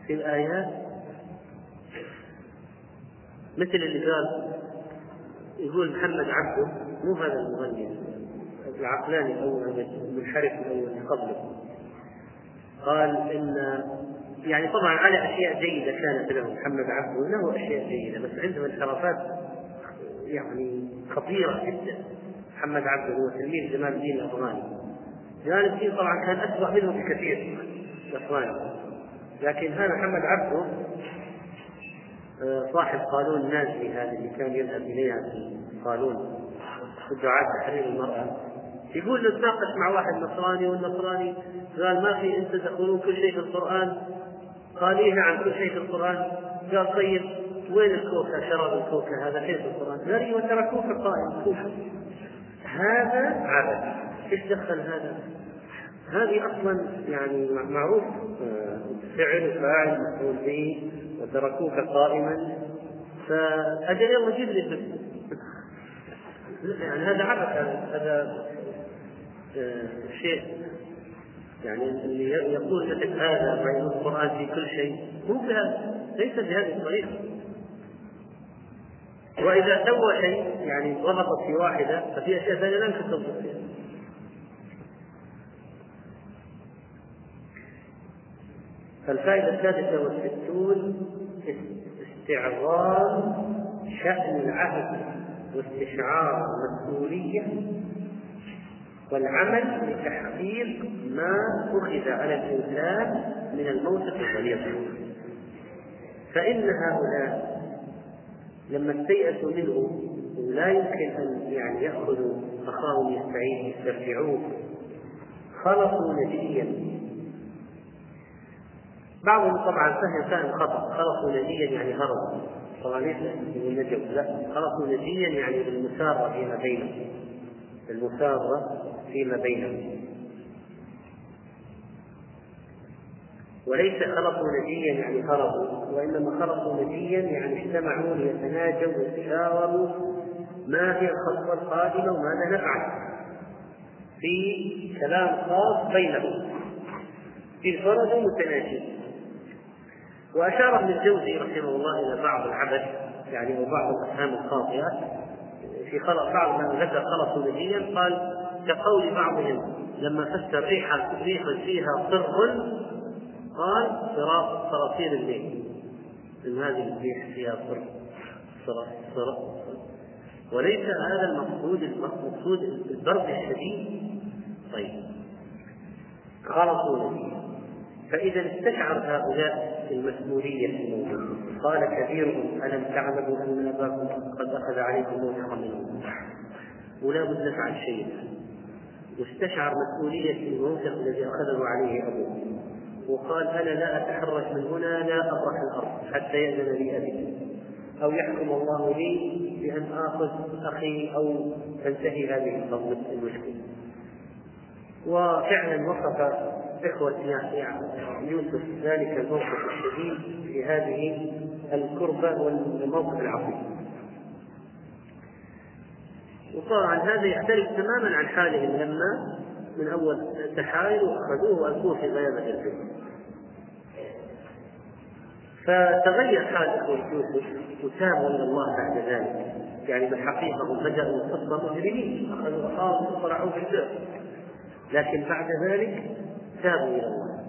في الآيات. مثل اللي قال يقول محمد عبده مو هذا المغني العقلاني الأول المنحرف اللي قبله. قال إن يعني طبعا على أشياء جيدة كانت له محمد عبده له أشياء جيدة بس عنده انحرافات يعني خطيرة جدا. محمد عبده هو تلميذ جمال الدين الأفغاني. جلال الدين طبعا كان أسوأ منه بكثير الأفغاني لكن هذا محمد عبده آه، صاحب قانون نازلي هذا اللي كان يذهب اليها في قانون الدعاة تحرير المرأة. يقول نتناقش مع واحد نصراني والنصراني قال ما في انت تقولون كل شيء في القرآن؟ قال إيه نعم كل شيء في القرآن. قال طيب وين الكوكا؟ شراب الكوكا هذا فين في القرآن؟ قال أيوه ترى كوكا قائم. كوكا هذا عبث. إيش دخل هذا؟ هذه أصلا يعني معروف آه، فعل فاعل مفعول به وتركوك قائما. فأجل يلا جيب لي يعني هذا عبث هذا شيء. يعني اللي يقول لك هذا ويقول القرآن في كل شيء مو بهذا ليس بهذه الطريقة. وإذا سوى شيء يعني ضبط في واحدة ففي اشياء ثانية لا يمكن تضبط فيها. فالفائدة السادسة والستون استعظام شأن العهد واستشعار المسؤولية والعمل لتحقيق ما أخذ على الإنسان من الموسف الغليظ فإن هؤلاء لما استيأسوا منه لا يمكن أن يعني يأخذوا أخاهم يستعين يسترجعوه. خلصوا نجيا. بعضهم طبعا فهم فهم خطأ. خلصوا نجيا يعني هربوا طبعا ليس النجو لا. خلصوا نجيا يعني بالمسارة فيما بينهم. بالمسارة فيما بينهم. وليس خلصوا نجيا يعني هربوا وإنما خلصوا نجيا يعني اجتمعوا ليتناجوا ويتشاوروا ما هي الخطوة القادمة وماذا نفعل في كلام خاص بينهم. في فرد متناجين وأشار ابن الجوزي رحمه الله إلى بعض العبث يعني وبعض الأفهام الخاطئة. في خلق بعض من ذكر خلصوا نجيا قال كقول بعضهم لما فسر ريحا ريحا فيها صر قال صراط صراصير الليل إن هذه الريح فيها صر صر وليس هذا المقصود المقصود البرد الشديد. طيب. نجيا فإذا استشعر هؤلاء المسؤولية الموجودة قال كبيرهم ألم تعلموا أن أباكم قد أخذ عليكم موثقا منه ولا بد نفعل شيئا واستشعر مسؤولية الموثق الذي أخذه عليه أبوه. وقال أنا لا أتحرك من هنا لا أبرح الأرض حتى يأذن لي أبي. أو يحكم الله لي بأن آخذ أخي أو تنتهي هذه المشكلة. وفعلا وصف إخوة يوسف ذلك الموقف الشديد في هذه الكربة والموقف العظيم. وطبعا هذا يختلف تماما عن حالهم لما من أول تحايلوا وأخذوه وألقوه في غيابة الجبل فتغير حال إخوة يوسف وتابوا إلى الله بعد ذلك. يعني بالحقيقة هم بدأوا القصة مجرمين. أخذوا أخاهم وطلعوا في البئر لكن بعد ذلك تابوا إلى الله.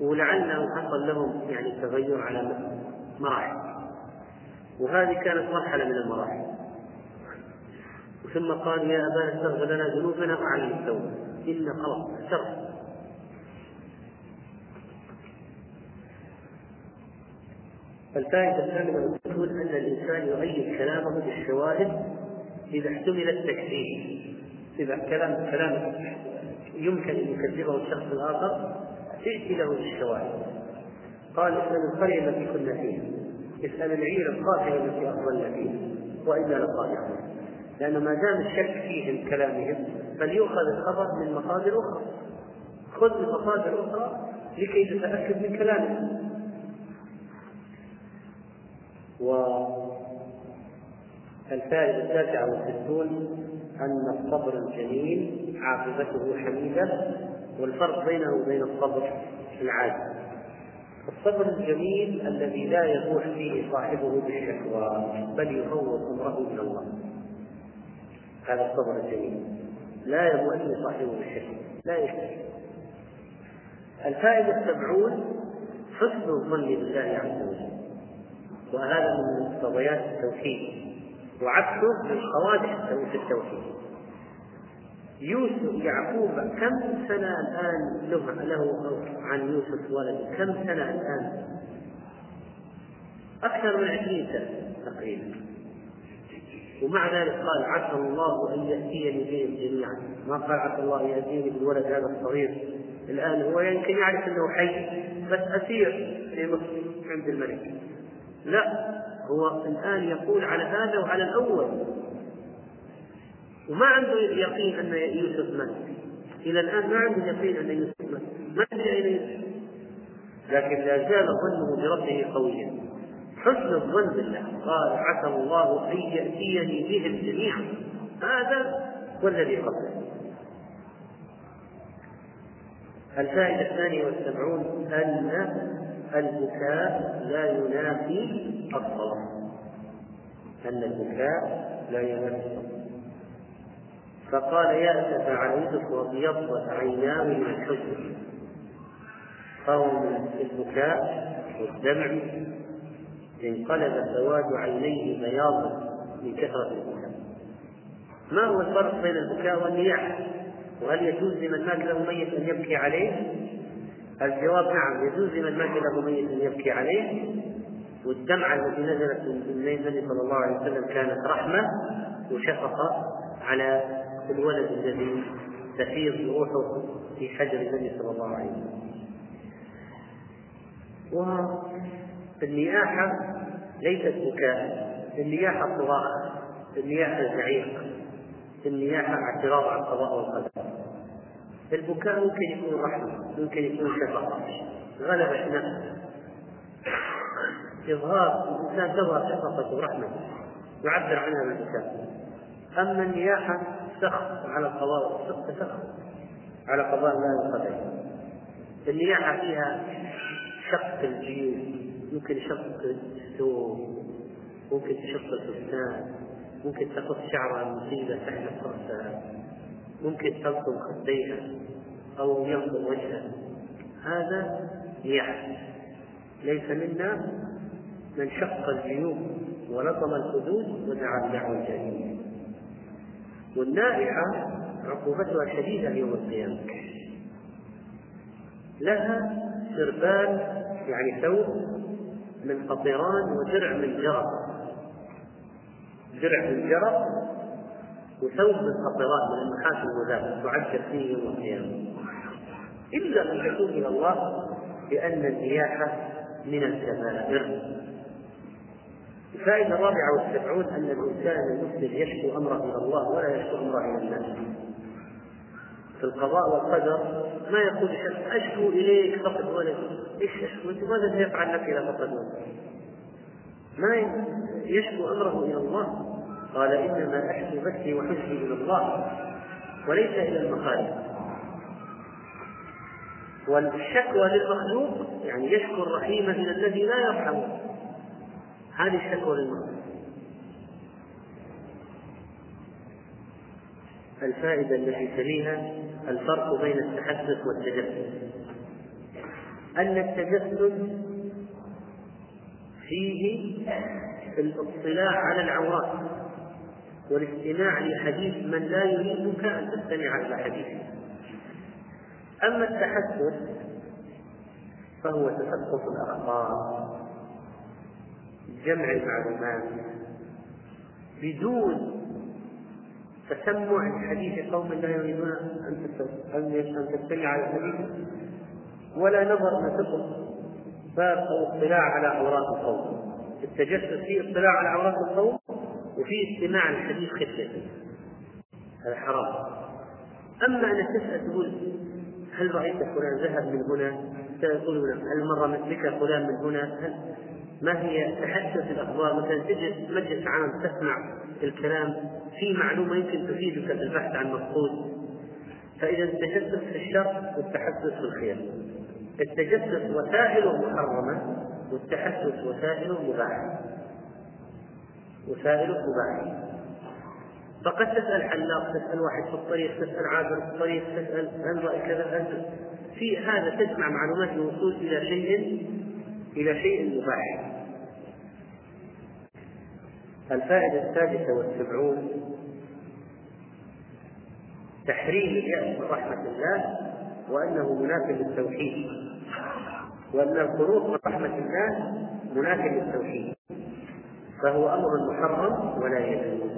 ولعله حصل لهم يعني تغير على مراحل. وهذه كانت مرحلة من المراحل. ثم قالوا يا أبانا استغفر لنا ذنوبنا وعلم التوبة. إن خلاص اعترف الفائدة الثامنة تقول أن الإنسان يؤيد كلامه بالشواهد إذا احتمل التكذيب إذا كلام كلام يمكن أن يكذبه الشخص الآخر ائت له بالشواهد. قال اسأل القرية التي كنا فيها اسأل العير القاتلة التي أضلنا فيها وإنا لصادقون لأن ما دام الشك فيه من كلامهم فليؤخذ الخبر من مصادر أخرى. خذ من مصادر أخرى لكي تتأكد من كلامهم والفائدة التاسعة والستون أن الصبر الجميل عاقبته حميدة والفرق بينه وبين الصبر العادي. الصبر الجميل الذي لا يبوح فيه صاحبه بالشكوى بل يفوض امره إلى الله. هذا الصبر الجميل. لا فيه صاحبه بالشكوى لا يشتكي الفائدة السبعون حسن الظن بالله عز وجل. وهذا من مقتضيات التوحيد وعكسه من قوادح في التوحيد. يوسف يعقوب كم سنة الآن له له عن يوسف ولد؟ كم سنة الآن؟ أكثر من عشرين سنة تقريبا. ومع ذلك قال عسى الله أن يأتيني بهم جميعا. ما قال عسى الله أن يأتيني بالولد هذا الصغير. الآن هو يمكن يعرف أنه حي بس أسير في مصر عند الملك. لا هو الآن يقول على هذا وعلى الأول. وما عنده يقين أن يوسف مات. إلى الآن ما عنده يقين أن يوسف مات. ما أدري أين يوسف لكن لا زال ظنه بربه قويا. حسن الظن بالله قال عسى الله أن يأتيني بهم جميعا. هذا والذي قبله. الفائدة الثانية والسبعون أن البكاء لا ينافي الصلاة. أن البكاء لا ينافي الصلاة. فقال يا أسف على يوسف وابيضت عيناه من الحزن. قوم البكاء والدمع انقلب سواد عينيه بياضا من كثرة البكاء ما هو الفرق بين البكاء والنياحة؟ وهل يجوز لمن مات له ميت أن يبكي عليه؟ الجواب نعم يجوز لمن مات له ميت أن يبكي عليه والدمعة التي نزلت من النبي صلى الله عليه وسلم كانت رحمة وشفقة على الولد الذي تفيض روحه في حجر النبي صلى الله عليه وسلم والنياحة ليست بكاء النياحة صراخ النياحة زعيق النياحة اعتراض على القضاء والقدر. البكاء ممكن يكون رحمة ممكن يكون شفقة. غلبة نفس. إظهار الإنسان تظهر شفقة ورحمة يعبر عنها بالبكاء أما النياحة سخط على القضاء سخط على قضاء الله وقدره النياحة فيها شق الجيوب ممكن شق الثوب ممكن تشق الفستان ممكن تقص شعرها المصيبة تحت رأسها ممكن تلطم خديها أو ينقض وجهها. هذا نياحة ليس منا من شق الجيوب ولطم الخدود ودعا بدعوى الجاهلية. والنائحة عقوبتها شديدة يوم القيامة. لها سربال يعني ثوب من قطران ودرع من جرب درع من جرب وثوب من قطران من النحاس المذاب تعجل فيه يوم القيامة. إلا أن تكون إلى الله بأن النياحة من الكبائر. الفائدة الرابعة والسبعون أن الإنسان المسلم يشكو أمره إلى الله ولا يشكو أمره إلى الناس. في القضاء والقدر ما يقول الشخص أشكو إليك فقد ولدي إيش أشكو؟ أنت ماذا سيفعل لك إذا فقد ولدي ما يشكو أمره إلى الله. قال إنما أشكو بثي وحزني إلى الله وليس إلى المخالق والشكوى للمخلوق يعني يشكو الرحيم إلى الذي لا يرحمه. هذه الشكوى للمخلوق. الفائدة التي تليها الفرق بين التحدث والتجسس أن التجسس فيه الاطلاع على العورات والاستماع لحديث من لا يريدك أن تستمع إلى حديثه أما التحدث فهو تثقف الأخبار جمع المعلومات بدون تسمع لحديث قوم لا يريدون أن تستمع على الحديث ولا نظر ما باب أو اطلاع على عورات القوم التجسس فيه اطلاع على عورات القوم وفي استماع الحديث خفة هذا حرام أما أنك تسأل تقول هل رأيت فلان ذهب من هنا؟ تقول هل مر بك فلان من هنا؟ هل ما هي تحدث الأخبار؟ مثلا تجد مجلس عام تسمع الكلام في معلومة يمكن تفيدك في البحث عن مفقود. فإذا التجسس في الشر والتحدث في الخير. التجسس وسائل محرمة والتحدث وسائل مباحة وسائل مباحة فقد تسأل حلاق تسأل واحد في الطريق تسأل عابر في الطريق تسأل هل رأي كذا هل في هذا تجمع معلومات للوصول إلى شيء إلى شيء مباح. الفائدة السادسة والسبعون تحريم اليأس من رحمة الله وأنه منافي للتوحيد وأن الخروج من رحمة الله منافي للتوحيد فهو أمر محرم ولا يجوز.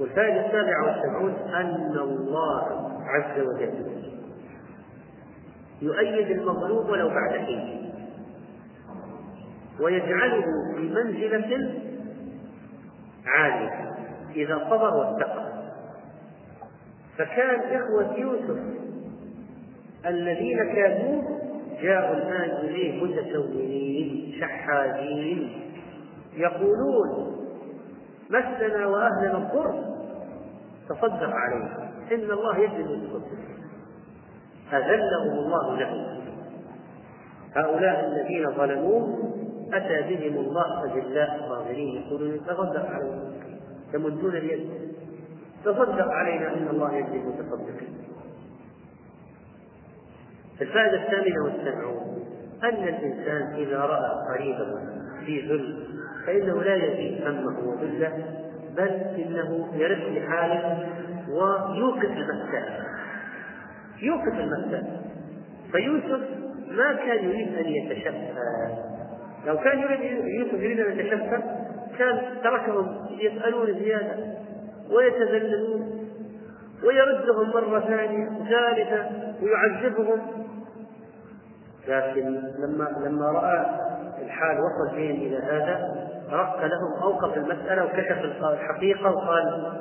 والفائدة السابعة والسبعون أن الله عز وجل يؤيد المظلوم ولو بعد حين ويجعله في منزلة عالية إذا صبر واتقى. فكان إخوة يوسف الذين كانوا جاءوا الآن إليه متسولين شحاذين يقولون مسنا وأهلنا الضر تصدق علينا إن الله يجزي المتصدق أذلهم الله له هؤلاء الذين ظلموه أتى بهم الله أذلاء صابرين يقولون تصدق علينا. يمدون اليد. تصدق علينا إن الله يجزي المتصدقين. الفائدة الثامنة والسبعون. أن الإنسان إذا رأى قريبه في ذل فإنه لا يزيد همه وذله بل إنه يرد لحاله ويوقف المسألة يوقف المسألة فيوسف ما كان يريد أن يتشفى. لو كان يريد يوسف يريد أن يتشفى كان تركهم يسألون زيادة ويتذللون ويردهم مرة ثانية ثالثة ويعذبهم. لكن لما لما رأى الحال وصل بهم إلى هذا رق لهم أوقف المسألة وكشف الحقيقة وقال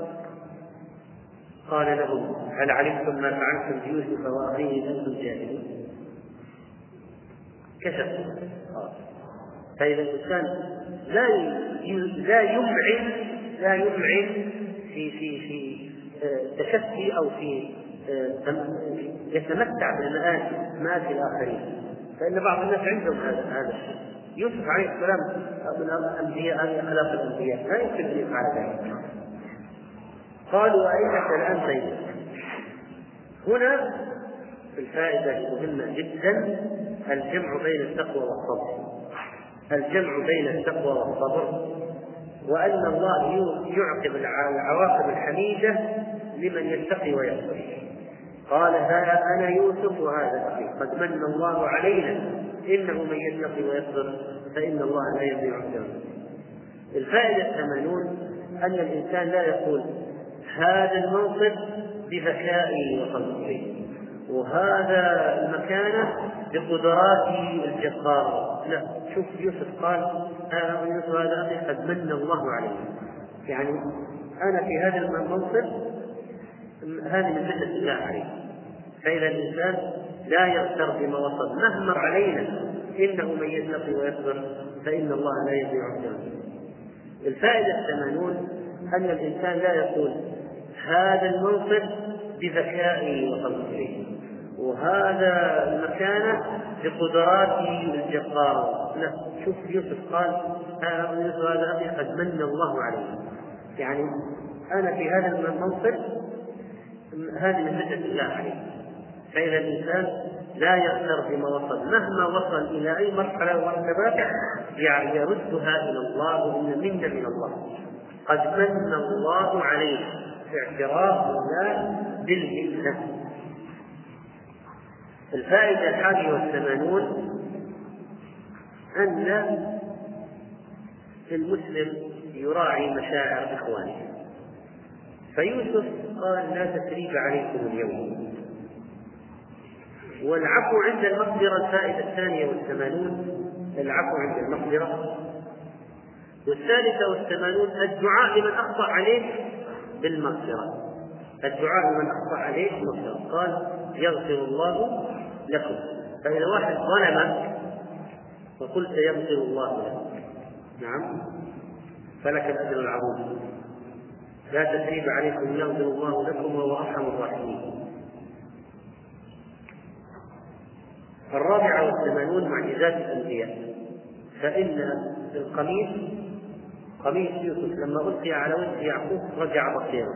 قال لهم هل علمتم ما فعلتم بيوسف وأخيه أنتم جاهلون كشف. فإذا الإنسان لا لا يمعن لا يمعن في في في آه، تشفي أو في آه، يتمتع بالمآسي مآسي الآخرين. فإن بعض الناس عندهم هذا هذا الشيء. يوسف عليه السلام من الأنبياء أخلاق الأنبياء لا يمكن أن يفعل ذلك. قالوا وأينك الآن طيب هنا الفائدة المهمة جدا الجمع بين التقوى والصبر. الجمع بين التقوى والصبر وأن الله يعقب العواقب الحميدة لمن يتقي ويصبر. قال ها أنا يوسف وهذا أخي. قد من الله علينا. إنه من يتقي ويصبر فإن الله لا يضيع أجره الفائدة الثمانون أن الإنسان لا يقول هذا المنصب بذكائي وقدرتي وهذا المكانة بقدراتي الجبارة لا شوف يوسف قال أنا يوسف هذا أخي قد من الله علي يعني أنا في هذا المنصب هذه من منة الله عليه. فإذا الإنسان لا يغتر بما وصل مهما علينا إنه من يتقي ويصبر فإن الله لا يضيع أجره الفائدة الثمانون أن الإنسان لا يقول هذا المنصب بذكائي وقدرتي وهذا المكانة بقدراتي الجبارة لا شوف يوسف قال يوسف هذا أخي قد من الله علي يعني أنا في هذا المنصب هذه من منة الله عليه. فإذا الإنسان لا يغتر بما وصل مهما وصل إلى أي مرحلة ومرتبة يعني يردها إلى الله وإن منة من الله. قد من الله عليه. اعتراف الله بالمنة. الفائدة الحادية والثمانون أن المسلم يراعي مشاعر إخوانه. فيوسف قال لا تثريب عليكم اليوم. والعفو عند المقدرة الفائدة الثانية والثمانون العفو عند المقدرة. والثالثة والثمانون الدعاء لمن أخطأ عليه بالمغفرة. الدعاء لمن أخطأ عليه بالمغفرة. قال يغفر الله لكم. فإذا واحد ظلمك فقلت يغفر الله لك نعم. فلك الأجر العظيم. لا تثريب عليكم يغفر الله لكم وهو أرحم الراحمين. الرابعة والثمانون معجزات الأنبياء. فإن القميص قميص يوسف لما ألقي على وجه يعقوب رجع بصيرا.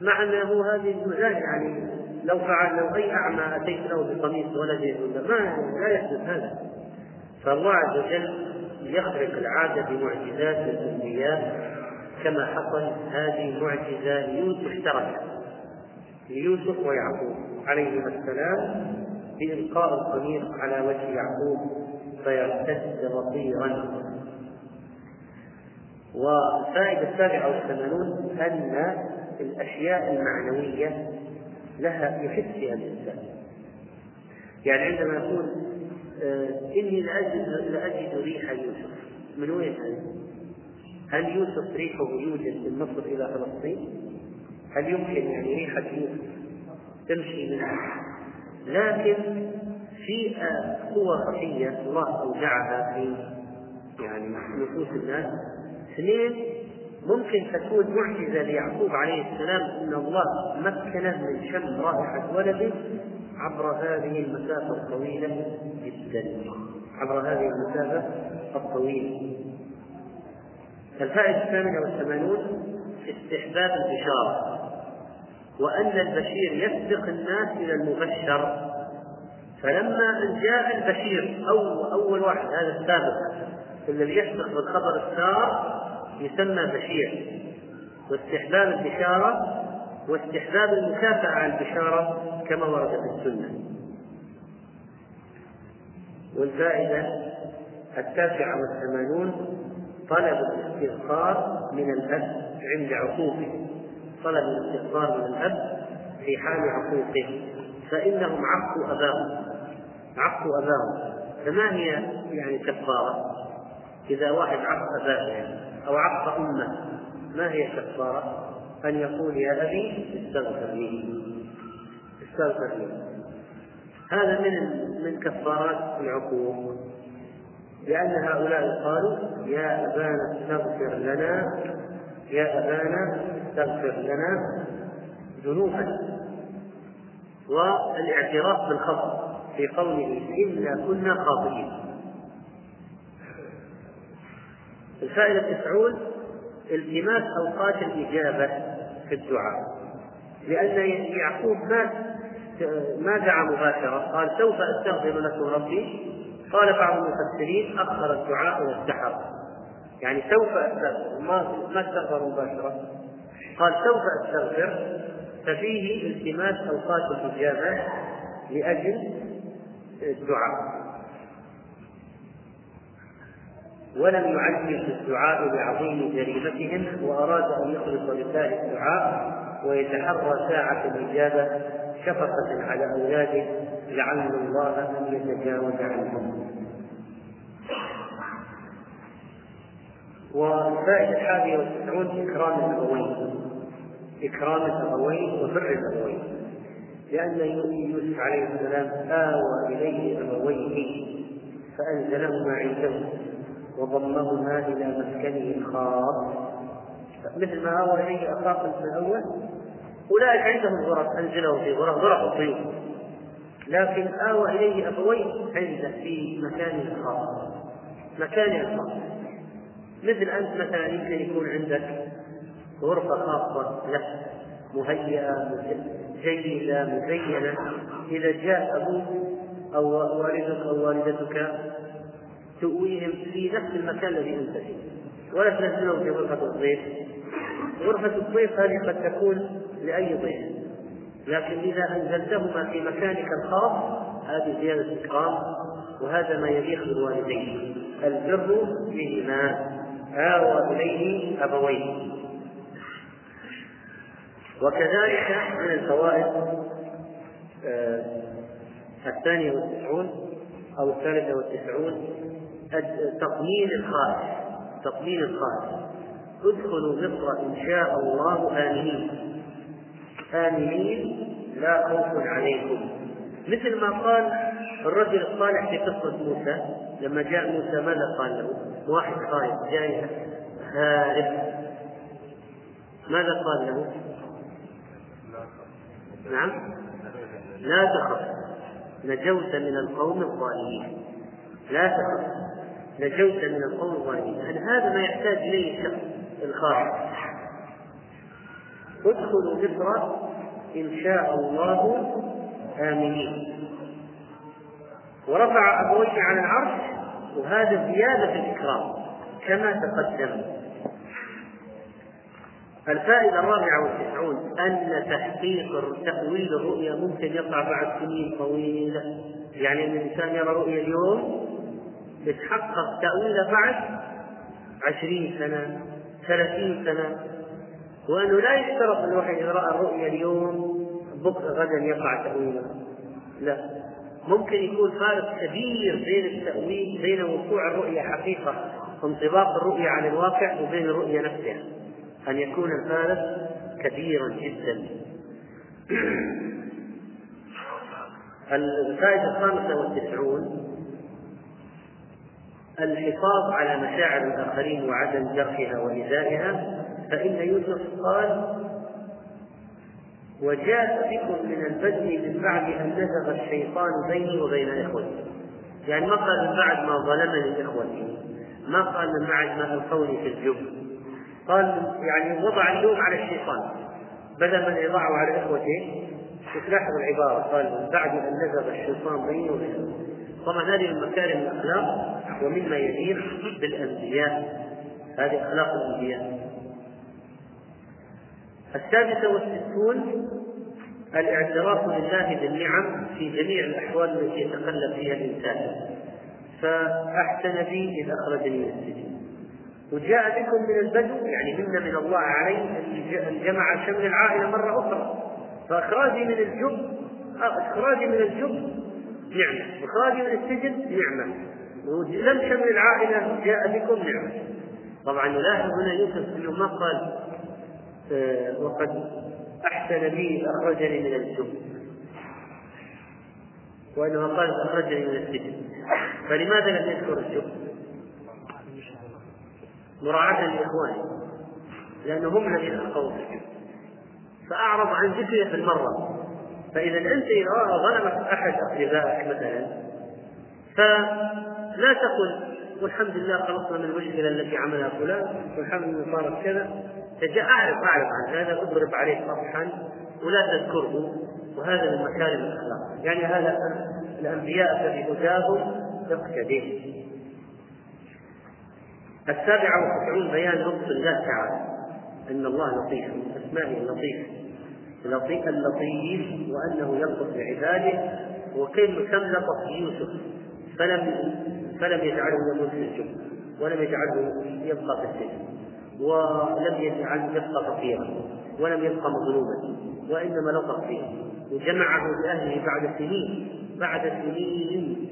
مع أنه هذه المجال يعني لو فعل لو أي أعمى أتيت له بقميص ولده ما لا يحدث هذا. فالله عز وجل يخرق العادة بمعجزات الأنبياء كما حصل هذه معجزة يوسف تركها ليوسف ويعقوب عليهما السلام بإلقاء القميص على وجه يعقوب فيرتد بصيرا والفائدة السابعة والثمانون أن الأشياء المعنوية لها يحس فيها الإنسان يعني عندما يقول آه إني لأجد, لأجد ريح يوسف من وين هذه؟ هل يوسف ريحه يوجد من مصر إلى فلسطين؟ هل يمكن يعني ريحة يوسف تمشي منها؟ لكن في قوى خفية الله أودعها في يعني نفوس الناس اثنين ممكن تكون معجزة ليعقوب عليه السلام أن الله مكنه من شم رائحة ولده عبر هذه المسافة الطويلة جدا. عبر هذه المسافة الطويلة. الفائدة الثامنة والثمانون استحباب البشارة وأن البشير يسبق الناس إلى المبشر. فلما أن جاء البشير أو أول واحد هذا السابق الذي يسبق بالخبر السار يسمى بشير. واستحباب البشارة واستحباب المكافأة على البشارة كما ورد في السنة. والفائدة التاسعة والثمانون طلب الاستغفار من الأب عند عقوقه. طلب الاستغفار من الأب في حال عقوقه. فإنهم عقوا أباهم. عقوا أباهم. فما هي يعني كفارة؟ إذا واحد عق أباه يعني. أو عق أمة. ما هي كفارة؟ أن يقول يا أبي استغفر لي. استغفر لي. هذا من من كفارات العقوق. لأن هؤلاء قالوا يا أبانا استغفر لنا. يا أبانا استغفر لنا ذنوبا والإعتراف بالخطأ في قوله إنا كنا خاطئين. الفائدة التسعون التماس أوقات الإجابة في الدعاء. لأن يعقوب ما ما دعا مباشرة قال سوف أستغفر لكم ربي. قال بعض المفسرين أخر الدعاء والسحر. يعني سوف أستغفر. ما ما استغفر مباشرة. قال سوف أستغفر. ففيه التماس أوقات الإجابة لأجل الدعاء. ولم يعجل الدعاء بعظيم جريمتهم وأراد أن يخلص لله الدعاء ويتحرى ساعة الإجابة شفقة على أولاده لعل الله أن يتجاوز عنهم. والفائدة الحادية والتسعون إكرام الأبوين إكرام الأبوين وبر الأبوين لأن يوسف عليه السلام آوى إليه أبويه فأنزلهما عنده. وضمهما إلى مسكنه الخاص. مثل ما آوى إليه أخاق في الأول أولئك عندهم غرف أنزلهم في غرف غرف الضيوف. لكن آوى إليه أبويه عنده في مكانه الخاص. مكانه الخاص. مثل أنت مثلا يمكن يكون عندك غرفة خاصة لك مهيئة جيدة مزينة. إذا جاء أبوك أو والدك أو والدتك تؤويهم في نفس المكان الذي أنت فيه. ولا تنزلهم في غرفة الضيف غرفة الضيف هذه قد تكون لأي ضيف لكن إذا أنزلتهما في مكانك الخاص هذه زيادة إكرام وهذا ما يليق بالوالدين. البر بهما. آوى إليه أبويه. وكذلك من الفوائد آه الثانية والتسعون أو الثالثة والتسعون تطمين الخائف تطمين الخائف ادخلوا مصر إن شاء الله آمنين. آمنين لا خوف عليكم. مثل ما قال الرجل الصالح في قصة موسى لما جاء موسى ماذا قال له؟ واحد خائف جاي هارب ماذا قال له؟ نعم. لا تخف. نجوت من القوم الظالمين. لا تخف. نجوت من القوم الظالمين. يعني هذا ما يحتاج إليه الشخص الخائف ادخلوا مصر إن شاء الله آمنين. ورفع ابويه على العرش وهذا زيادة في الإكرام كما تقدم. الفائدة الرابعة والتسعون أن تحقيق تأويل الرؤيا ممكن يقع بعد سنين طويلة. يعني الإنسان يرى رؤيا اليوم يتحقق تأويله بعد عشرين سنة ثلاثين سنة. وأنه لا يشترط الواحد إذا رأى الرؤيا اليوم بكرة غدا يقع تأويله لا. ممكن يكون فارق كبير بين التأويل بين وقوع الرؤيا حقيقة وانطباق الرؤيا على الواقع وبين الرؤيا نفسها. أن يكون الفارق كبيرا جدا. الفائدة الخامسة والتسعون. الحفاظ على مشاعر الآخرين وعدم جرحها وإيذائها فإن يوسف قال وجاء بكم من البدء من بعد أن نزغ الشيطان بيني وبين إخوتي. يعني ما قال من بعد ما ظلمني إخوتي ما قال من بعد ما ألقوني في الجب قال يعني وضع اللوم على الشيطان. بدل من يضعه على إخوته تلاحظ العبارة قال من بعد أن نزغ الشيطان بيني وبين طبعا هذه من مكارم الأخلاق. ومما يليق بالأنبياء. هذه أخلاق الأنبياء. السادسة والستون الاعتراف لله بالنعم في جميع الأحوال التي يتقلب فيها الإنسان. فأحسن بي إذ أخرجني من السجن. وجاء بكم من البدو يعني منا من الله علي أن جمع شمل العائلة مرة أخرى. فإخراجي من الجب إخراجي من الجب نعمة. إخراجي من السجن نعمة. لم شمل العائلة جاء بكم نعمة. طبعا نلاحظ هنا يوسف أنه ما قال آه، وقد أحسن بي أخرجني من الجب وإنما قال أخرجني من السجن. فلماذا لم يذكر الجب؟ مراعاة لإخوانه لأنه هم الذين ألقوا السجن فأعرض عن ذكره في المرة. فإذا أنت إذا ظلمك أحد أقربائك مثلا فلا تقل والحمد لله خلصنا من المشكلة التي عملها فلان والحمد لله صارت كذا. أعرف أعرف عن هذا أضرب عليه صفحا ولا تذكره وهذا من مكارم الأخلاق. يعني هذا الأنبياء فبهداهم اقتديه السابعة والتسعون بيان لطف الله تعالى. أن الله لطيف من أسمائه اللطيف لطيف اللطيف وأنه يلطف بعباده. وكيف كم لطف يوسف؟ فلم فلم يجعله يموت في الجب ولم يجعله يبقى في السجن ولم يجعله يبقى فقيرا ولم يبقى مظلوما وإنما لطف فيه وجمعه باهله بعد سنين بعد سنين.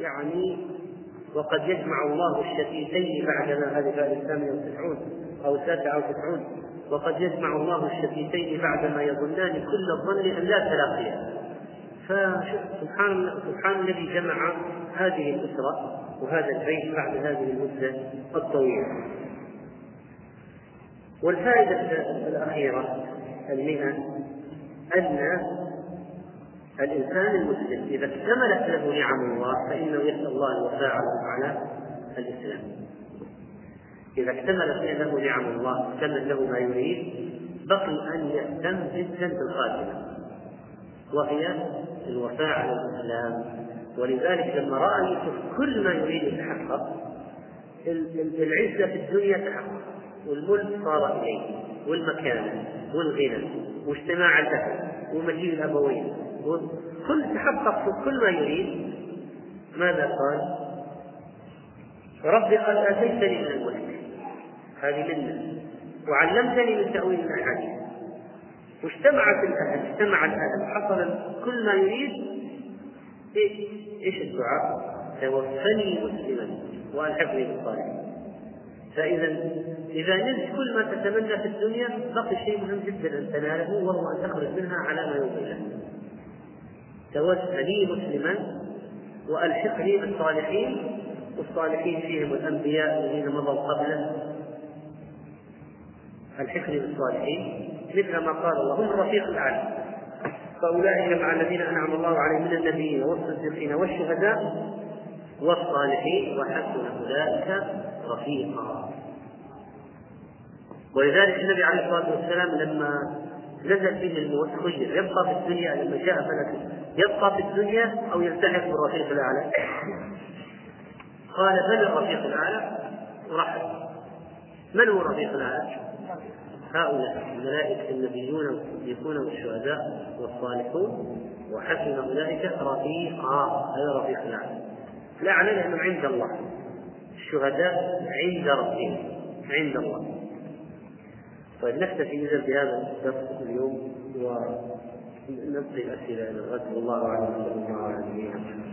يعني وقد يجمع الله الشتيتين بعدما هذه الآية الثامنة والتسعون أو التاسعة والتسعون وقد يجمع الله الشتيتين بعدما يظنان كل الظن أن لا تلاقيا. فسبحان سبحان الذي جمع هذه الأسرة وهذا البيت بعد هذه المدة الطويلة. والفائدة الأخيرة المئة أن الإنسان المسلم إذا اكتملت له نعم الله فإنه يسأل الله الوفاء على الإسلام. إذا اكتملت له نعم الله اكتمل له ما يريد بقي أن يهتم جدا بالخاتمة وهي الوفاء على الإسلام. ولذلك لما رأى يوسف كل ما يريد يتحقق العزة في الدنيا تحقق والملك صار إليه والمكانة والغنى واجتماع الأهل ومجيء الأبوين كل تحقق في كل ما يريد. ماذا قال؟ ربي قد آتيتني من الملك هذه منة وعلمتني من تأويل الأحاديث واجتمعت الأهل اجتمع الأهل حصل كل ما يريد إيش؟ إيش الدعاء؟ توفني مسلما وألحقني بالصالحين فإذا إذا نلت كل ما تتمنى في الدنيا بقي شيء مهم جدا أن تناله وهو أن تخرج منها على ما يرضي الله. توفني مسلما وألحقني بالصالحين والصالحين فيهم الأنبياء الذين مضوا قبله ألحقني بالصالحين مثل ما قال الله هم الرفيق الأعلى فأولئك مع الذين أنعم الله عليهم من النبيين والصديقين والشهداء والصالحين وحسن أولئك رفيقا. ولذلك النبي عليه الصلاة والسلام لما نزل به الموت خير يبقى في الدنيا لما جاء ملك يبقى في الدنيا أو يلتحق بالرفيق الأعلى. قال بل الرفيق الأعلى؟ ورحل من هو الرفيق الأعلى؟ هؤلاء الملائكة النبيون والصديقون والشهداء والصالحون وحسن أولئك رفيقا هذا رفيق الأعلى الأعلى لأنهم عند الله. الشهداء عند ربهم عند الله. طيب نكتفي إذا بهذا الدرس اليوم ونبقي الأسئلة. إلى الغد والله أعلم صلى الله عليه وسلم